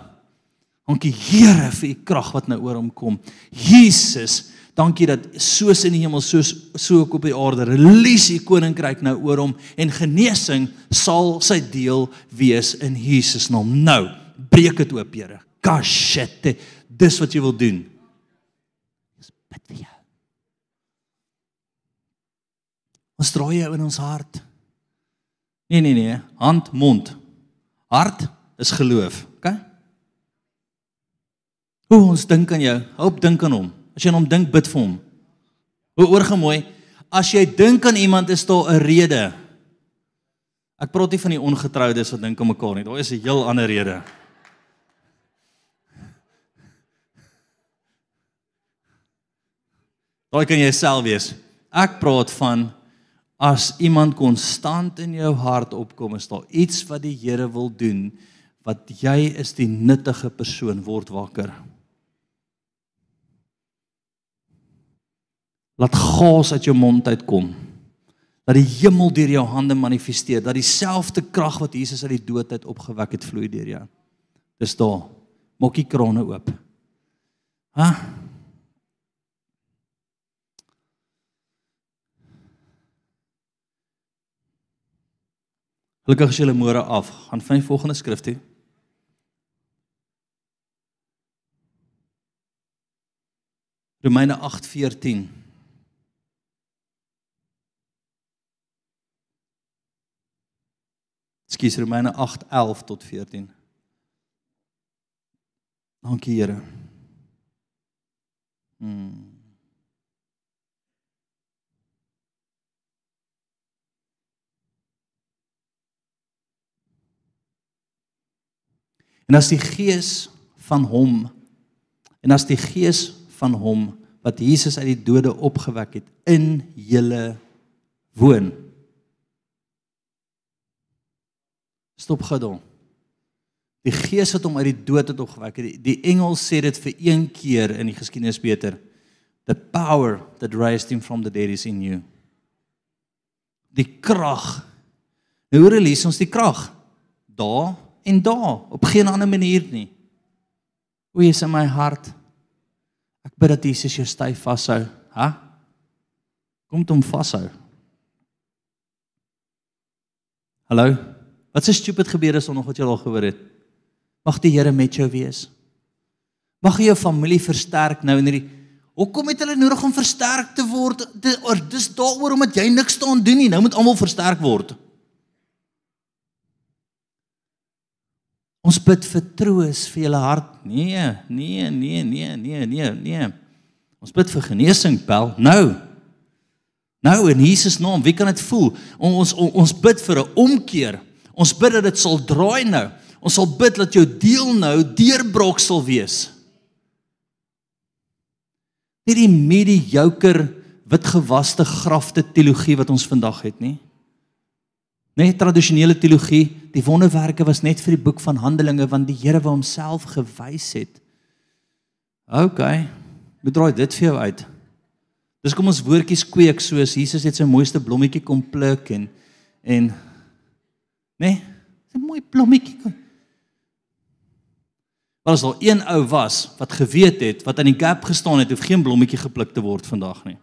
Dankie Here vir u krag wat nou oor hom kom. Jesus, Dankie dat soos in die hemel soos so ook op die aarde release u koninkryk nou oor hom en genesing sal sy deel wees in Jesus naam. Nou, breek dit oop, Here. Kashete. Dis wat jy wil doen. Dis bid vir jou. Ons draai jou in ons hart. Nee nee nee, hand, mond. Hart is geloof, OK? Hoe ons dink aan jou, hoop dink aan hom. As jy aan hom dink, bid vir hom. Hoe oorgemooi. As jy dink aan iemand is daar 'n rede. Ek praat nie van die ongetroudes wat dink aan mekaar nie. Daar is 'n heel ander rede. Daai kan jy self wees. Ek praat van as iemand konstant in jou hart opkom, is daar iets wat die Here wil doen wat jy is die nuttige persoon word wakker. Laat gaas uit jou mond uitkom. Dat die hemel deur jou hande manifesteer, dat dieselfde krag wat Jesus uit die dood uit opgewek het vloei deur jou. Dis daar. Maak die krone oop. Ha? Gelukkig as jy môre af, gaan van die volgende skrif toe. Romeine 8:14 Skus Romeine 8:11 tot 14. Dankie Here. Hmm. En as die gees van hom en as die gees van hom wat Jesus uit die dode opgewek het in julle woon Stop gedom. Die Gees wat hom uit die dood het opgewek het. Die, die engel sê dit vir een keer in die geskiedenis beter. The power that raised him from the dead is in you. Die krag. Nou hoe release ons die krag? Daar en daar, op geen ander manier nie. O, is in my hart. Ek bid dat Jesus jou styf vashou, ha? Kom hom vashou. Hallo. Wat 'n stupid gebeure is nog wat jy al gehoor het. Mag die Here met jou wees. Mag jou familie versterk nou in hierdie Hoekom het hulle nodig om versterk te word? Dis daaroor omdat jy niks staan doen nie. Nou moet almal versterk word. Ons bid vir troos vir julle hart. Nee, nee, nee, nee, nee, nee, nee. Ons bid vir genesing, Pel. Nou. Nou in Jesus naam, wie kan dit voel? Ons ons, ons bid vir 'n omkeer. Ons bid dat dit sal draai nou. Ons sal bid dat jou deel nou deurbrok sal wees. Nie die mediocre witgewaste grafte teologie wat ons vandag het nie. Net tradisionele teologie, die wonderwerke was net vir die boek van Handelinge want die Here wou homself gewys het. OK. Moet draai dit vir jou uit. Dis kom ons woordjies kweek soos Jesus het sy mooiste blommetjie kom pluk en en nê? Nee, 'n mooi blommetjie kom. Maar as daar een ou was wat geweet het wat aan die gap gestaan het, hoef geen blommetjie gepluk te word vandag nie.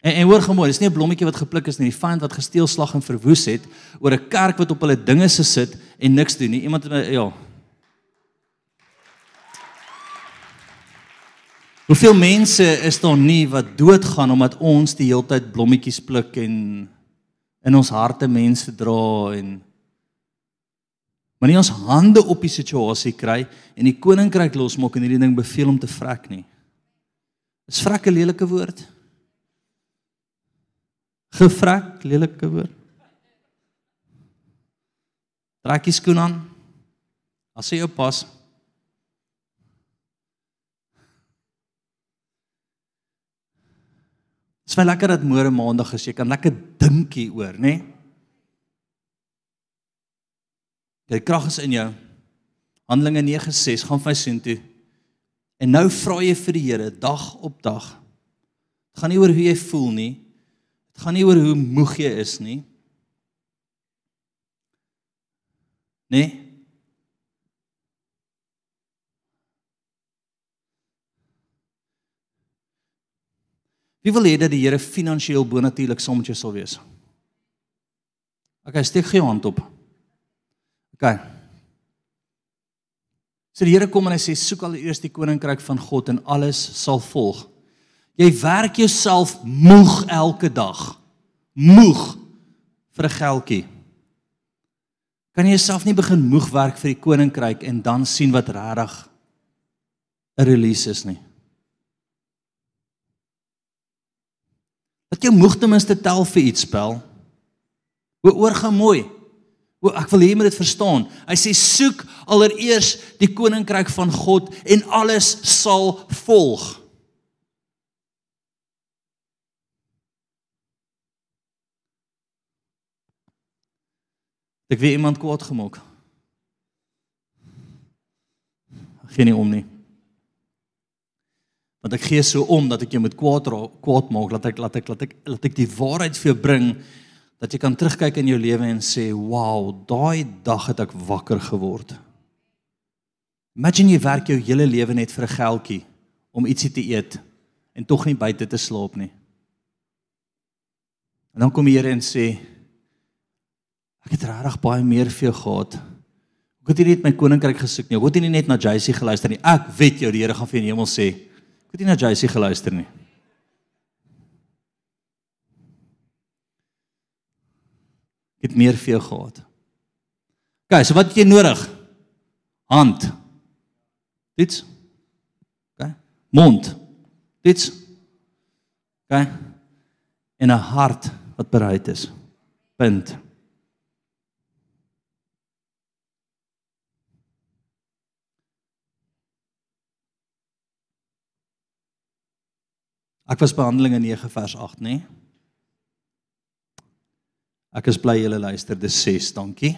En en hoor gemooi, dis nie 'n blommetjie wat gepluk is nie, die vyand wat gesteel slag en verwoes het oor 'n kerk wat op hulle dinge se sit en niks doen nie. Iemand ja. Hoeveel mense is daar nie wat doodgaan omdat ons die hele tyd blommetjies pluk en in ons harte mense dra en nie ons hande op die situasie kry en die koninkryk losmaak en hierdie ding beveel om te vrek nie. Is vrek 'n lelike woord? Gevrek, lelike woord. Trek jy skoen aan? As jy jou pas. Dit is wel lekker dat môre maandag is. Jy kan lekker dink hieroor, né? Nee? Jy krag is in jou. Handelinge 9:6 gaan vir sien toe. En nou vra jy vir die Here dag op dag. Dit gaan nie oor hoe jy voel nie. Dit gaan nie oor hoe moeg jy is nie. Nee. Wie wil hê dat die Here finansiëel bonatuurlik saam met jou sal wees? OK, steek jou hand op. OK. So die Here kom en hy sê soek al eers die koninkryk van God en alles sal volg. Jy werk jouself moeg elke dag. Moeg vir 'n geldjie. Kan jy jouself nie begin moeg werk vir die koninkryk en dan sien wat regtig 'n release is nie? Dat jy moeg ten minste tel vir iets spel. Hoe oorgaan mooi. O, ek wil hê jy moet dit verstaan. Hy sê soek allereers die koninkryk van God en alles sal volg. Ek weet iemand kwaad gemaak. Geen nie om nie. Want ek gee so om dat ek jou moet kwaad kwaad maak, laat ek laat ek laat ek laat ek die waarheid vir jou bring dat jy kan terugkyk in jou lewe en sê, "Wow, daai dag het ek wakker geword." Imagine jy werk jou hele lewe net vir 'n geldjie om ietsie te eet en tog nie buite te slaap nie. En dan kom die Here en sê, Ek het regtig baie meer vir jou gehad. Ek het nie net my koninkryk gesoek nie. Ek het nie net na JC geluister nie. Ek weet jou die Here gaan vir in die hemel sê. Ek het nie na JC geluister nie. Ek het meer vir jou gehad. OK, so wat het jy nodig? Hand. Dit. OK. Mond. Dit. OK. En 'n hart wat bereid is. Punt. Ek was behandelinge 9 vers 8, nê? Ek is bly julle luister, dis 6, dankie.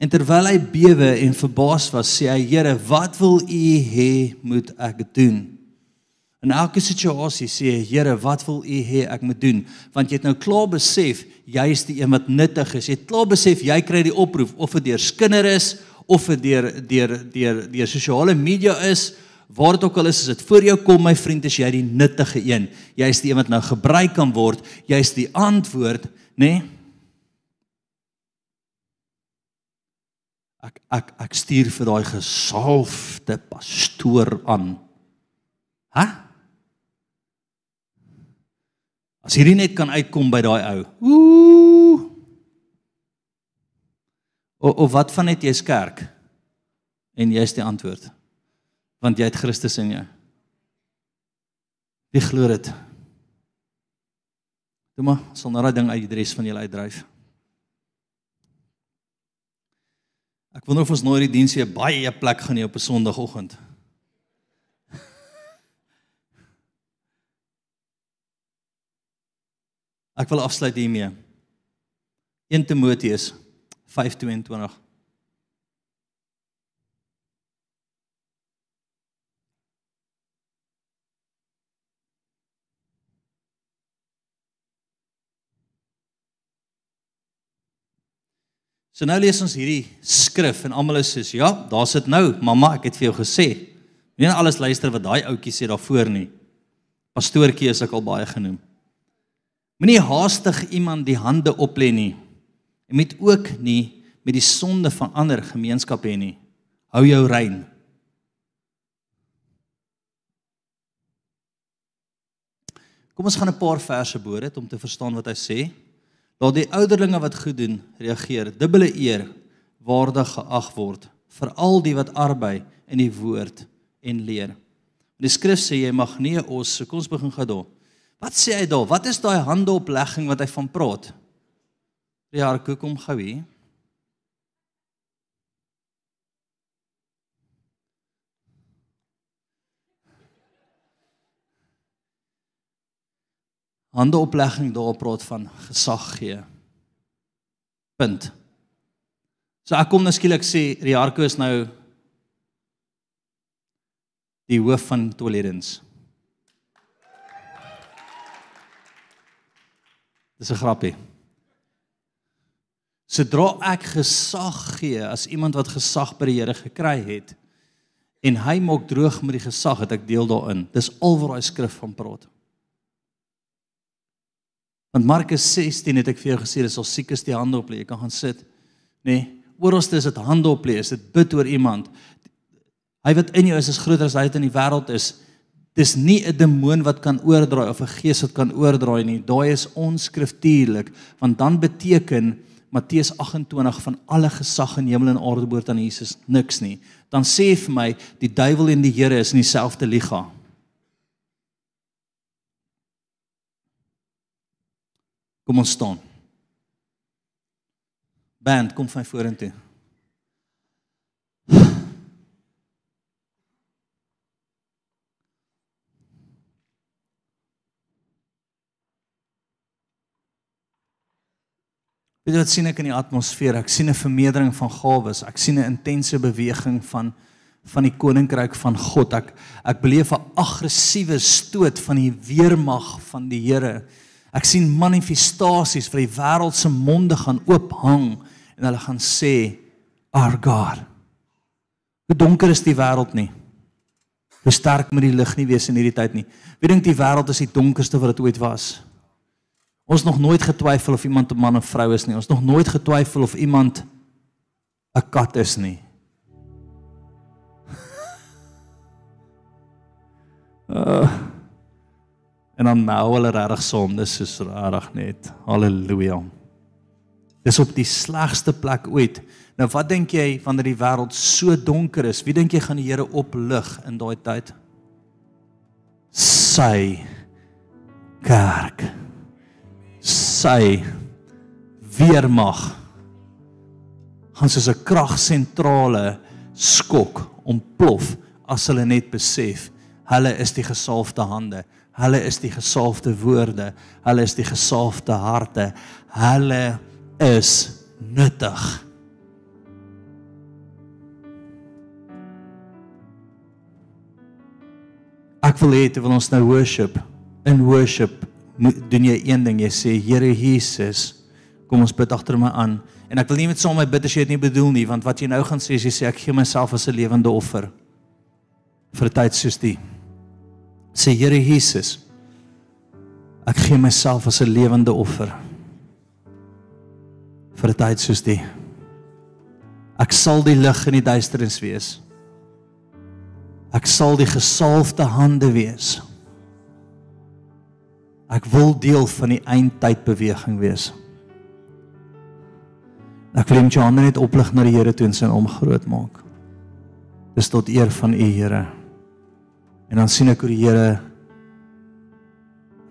En terwyl hy bewe en verbaas was, sê hy: "Here, wat wil U hê moet ek doen?" In elke situasie sê hy: "Here, wat wil U hê ek moet doen?" Want jy het nou klaar besef jy is die een wat nuttig is. Jy het klaar besef jy kry die oproep of dit deur skinder is of dit deur deur deur deur sosiale media is waar dit ook al is as dit voor jou kom my vriend is jy die nuttige een. Jy is die een wat nou gebruik kan word. Jy is die antwoord nê? Nee? ek ek ek stuur vir daai gesalfde pastoor aan. Hè as hierdie net kan uitkom by daai ou. Ooh. Of, of wat van net jy's kerk en jy's die antwoord Want jy het Christus in jou. Wie glo dit? Toe maar, sal nou daai ding uit die res van julle uitdryf. Ek wonder of ons nou hierdie diens hier baie plek gaan hê op 'n Sondagoggend. Ek wil afsluit hiermee. 1 Timoteus 5:22 So nou lees ons hierdie skrif en almal is soos ja, daar sit nou, mamma, ek het vir jou gesê. Nie alles luister wat daai ouetjie sê daarvoor nie. Pastoortjie is ek al baie genoem. Moenie haastig iemand die hande oplê nie. En met ook nie met die sonde van ander gemeenskap hê nie. Hou jou rein. Kom ons gaan 'n paar verse bo dit om te verstaan wat hy sê. Laat die ouderlinge wat goed doen reageer, dubbele eer waardig geag word vir al die wat arbei in die woord en leer. Die skrif sê jy mag nie ons so kom ons begin daar. Wat sê hy daar? Wat is daai handeoplegging wat hy van praat? Ja, kom gou hier. Handeoplegging daar praat van gesag gee. Punt. So ek kom nou skielik sê Riarko is nou die hoof van Tolerance. Dis 'n grappie. Sodra ek gesag gee as iemand wat gesag by die Here gekry het en hy maak droog met die gesag het ek deel daarin. Dis al wat daai skrif van praat. Want Markus 16 het ek vir jou gesê dis al siekes die hande op lê. Jy kan gaan sit. Nê? Nee, Oralste is dit hande op lê, is dit bid oor iemand. Hy wat in jou is is groter as hy wat in die wêreld is. Dis nie 'n demoon wat kan oordraai of 'n gees wat kan oordraai nie. Daai is onskriftuurlik, want dan beteken Matteus 28 van alle gesag in hemel en aarde behoort aan Jesus niks nie. Dan sê vir my die duiwel en die Here is in dieselfde liga. Kom ons staan. Band, kom van vorentoe. Weet jy wat sien ek in die atmosfeer? Ek sien 'n vermeerdering van gawes. Ek sien 'n intense beweging van van die koninkryk van God. Ek ek beleef 'n aggressiewe stoot van die weermag van die Here. Ek sien manifestasies vir die wêreld se monde gaan oophang en hulle gaan sê our God. Hoe donker is die wêreld nie? Hoe sterk moet die lig nie wees in hierdie tyd nie? Wie dink die wêreld is die donkerste wat dit ooit was? Ons nog nooit getwyfel of iemand 'n man of vrou is nie. Ons nog nooit getwyfel of iemand 'n kat is nie. Uh En dan nou hulle regtig sonde soos regtig net. Halleluja. Dis op die slegste plek ooit. Nou wat dink jy wanneer die wêreld so donker is? Wie dink jy gaan die Here oplig in daai tyd? Sy kerk. Sy weermag gaan soos 'n kragsentrale skok ontplof as hulle net besef hulle is die gesalfde hande Hulle is die gesalfde woorde. Hulle is die gesalfde harte. Hulle is nuttig. Ek wil hê terwyl ons nou worship, in worship doen jy een ding, jy sê Here Jesus, kom ons bid agter my aan. En ek wil nie met saam my bid as jy dit nie bedoel nie, want wat jy nou gaan sê is jy sê ek gee myself as 'n lewende offer vir tyd soos die sê Here Jesus ek gee myself as 'n lewende offer vir 'n tyd soos die. Ek sal die lig in die duisternis wees. Ek sal die gesalfde hande wees. Ek wil deel van die eindtyd beweging wees. Ek wil net jou hande net oplig na die Here toe en sy hom groot maak dis tot eer van u Here En dan sien ek hoe die Here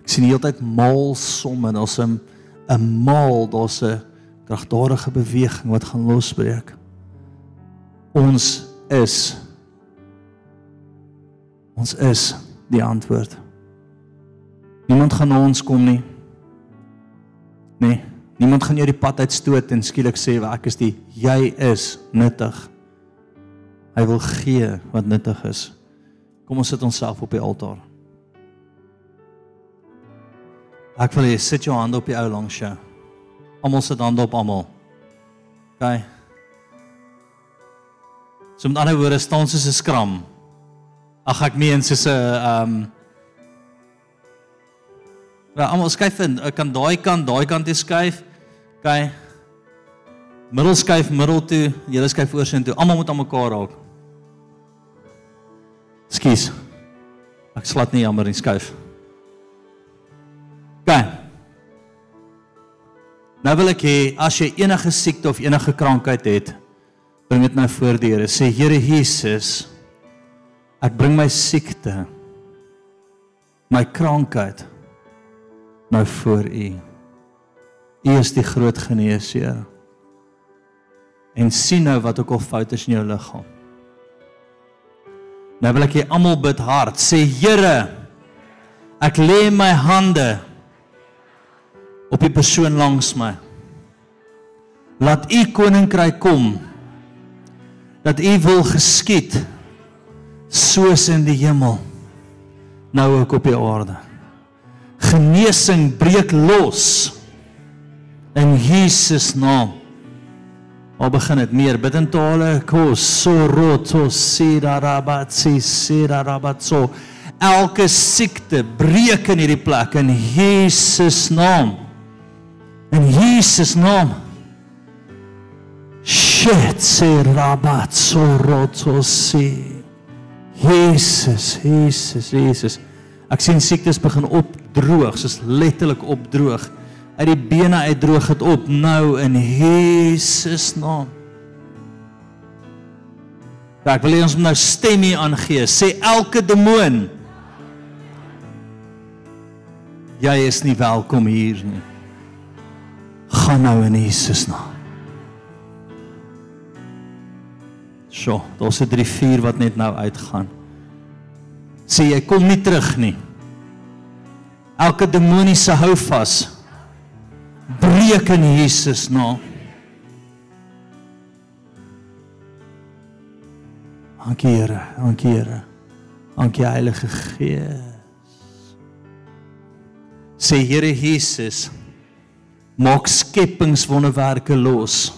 ek sien die hele tyd maal somme, daar's 'n 'n maal, daar's 'n kragtadige beweging wat gaan losbreek. Ons is ons is die antwoord. Niemand gaan na ons kom nie. Nee, niemand gaan jou die pad uitstoot en skielik sê ek is die jy is nuttig. Hy wil gee wat nuttig is. Kom ons sit onsself op die altaar. Ek wil hê sit jou hande op die ou langs jou. Almal sit hande op almal. OK. So met ander woorde staan soos 'n skram. Ag ek meen soos 'n ehm um, Ja, almal skuif in. Ek kan daai kant, daai kant toe skuif. OK. Middel skuif middel toe, julle skuif oorsin toe. Almal moet aan mekaar raak. Skus. Ek slat nie jammer nie, skuif. OK. Nou wil ek hê as jy enige siekte of enige krankheid het, bring dit nou voor die Here. Sê Here Jesus, ek bring my siekte, my krankheid nou voor U. U is die groot geneesheer. En sien nou wat ook al fout is in jou liggaam. Nou wil ek hê almal bid hard. Sê Here, ek lê my hande op die persoon langs my. Laat U koninkryk kom. Dat U wil geskied soos in die hemel nou ook op die aarde genesing breek los in Jesus naam. Waar begin dit meer bid in tale kos soroto sidarabatsi sidarabatso elke siekte breek in hierdie plek in Jesus naam. In Jesus naam. Shit sirabatso roto si Jesus Jesus Jesus Ek sien siektes begin opdroog, soos letterlik opdroog. Uit die bene uitdroog dit op nou in Jesus naam. Ja, ek wil hê ons moet nou stem hier aangee. Sê elke demoon Jy is nie welkom hier nie. Gaan nou in Jesus naam. Sjoe, daar's 'n 3 4 wat net nou uitgaan sê jy kom nie terug nie. Elke demoniese hou vas breek in Jesus naam. Dankie Here, dankie Here. Dankie Heilige Gees. Sê Here Jesus, maak skepingswonderwerke los.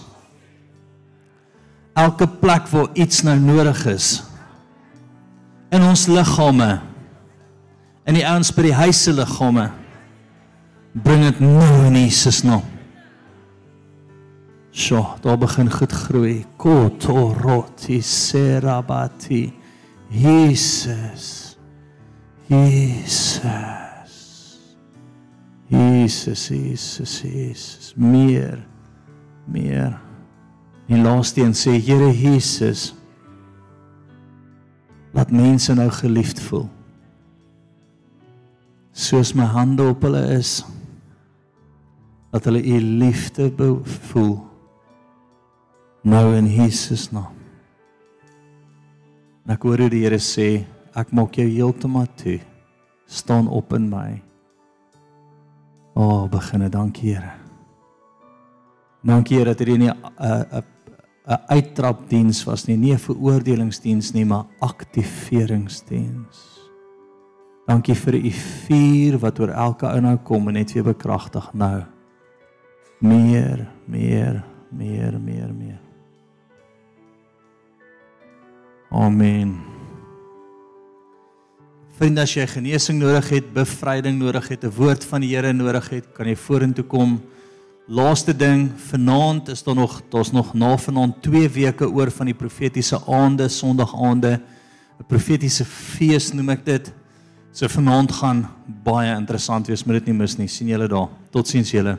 Elke plek waar iets nou nodig is, in ons liggame in die ouens by die huise liggame bring dit nou in Jesus naam. So, daar begin goed groei. Kotoroti serabati. Jesus. Jesus. Jesus, Jesus, Jesus. Meer. Meer. En laaste een sê Here Jesus laat mense nou geliefd voel. Soos my hande op hulle is dat hulle u liefde voel nou in Jesus naam. En ek hoor die Here sê ek maak jou heeltemal toe. staan op in my. O, oh, beginne dankie Here. Dankie Here dat hierdie nie 'n uh, 'n uh, 'n uittrapdiens was nie, nie 'n veroordelingsdiens nie, maar aktiveringsdiens. Dankie vir u vuur wat oor elke ou nou kom en net weer bekragtig nou. Meer, meer, meer, meer, meer. Amen. Vriende, as jy genesing nodig het, bevryding nodig het, 'n woord van die Here nodig het, kan jy vorentoe kom. Laaste ding, vanaand is daar nog daar's nog na vanaand 2 weke oor van die profetiese aande, Sondagaande, 'n profetiese fees noem ek dit. So vanaand gaan baie interessant wees, moet dit nie mis nie. sien julle daar. Totsiens julle.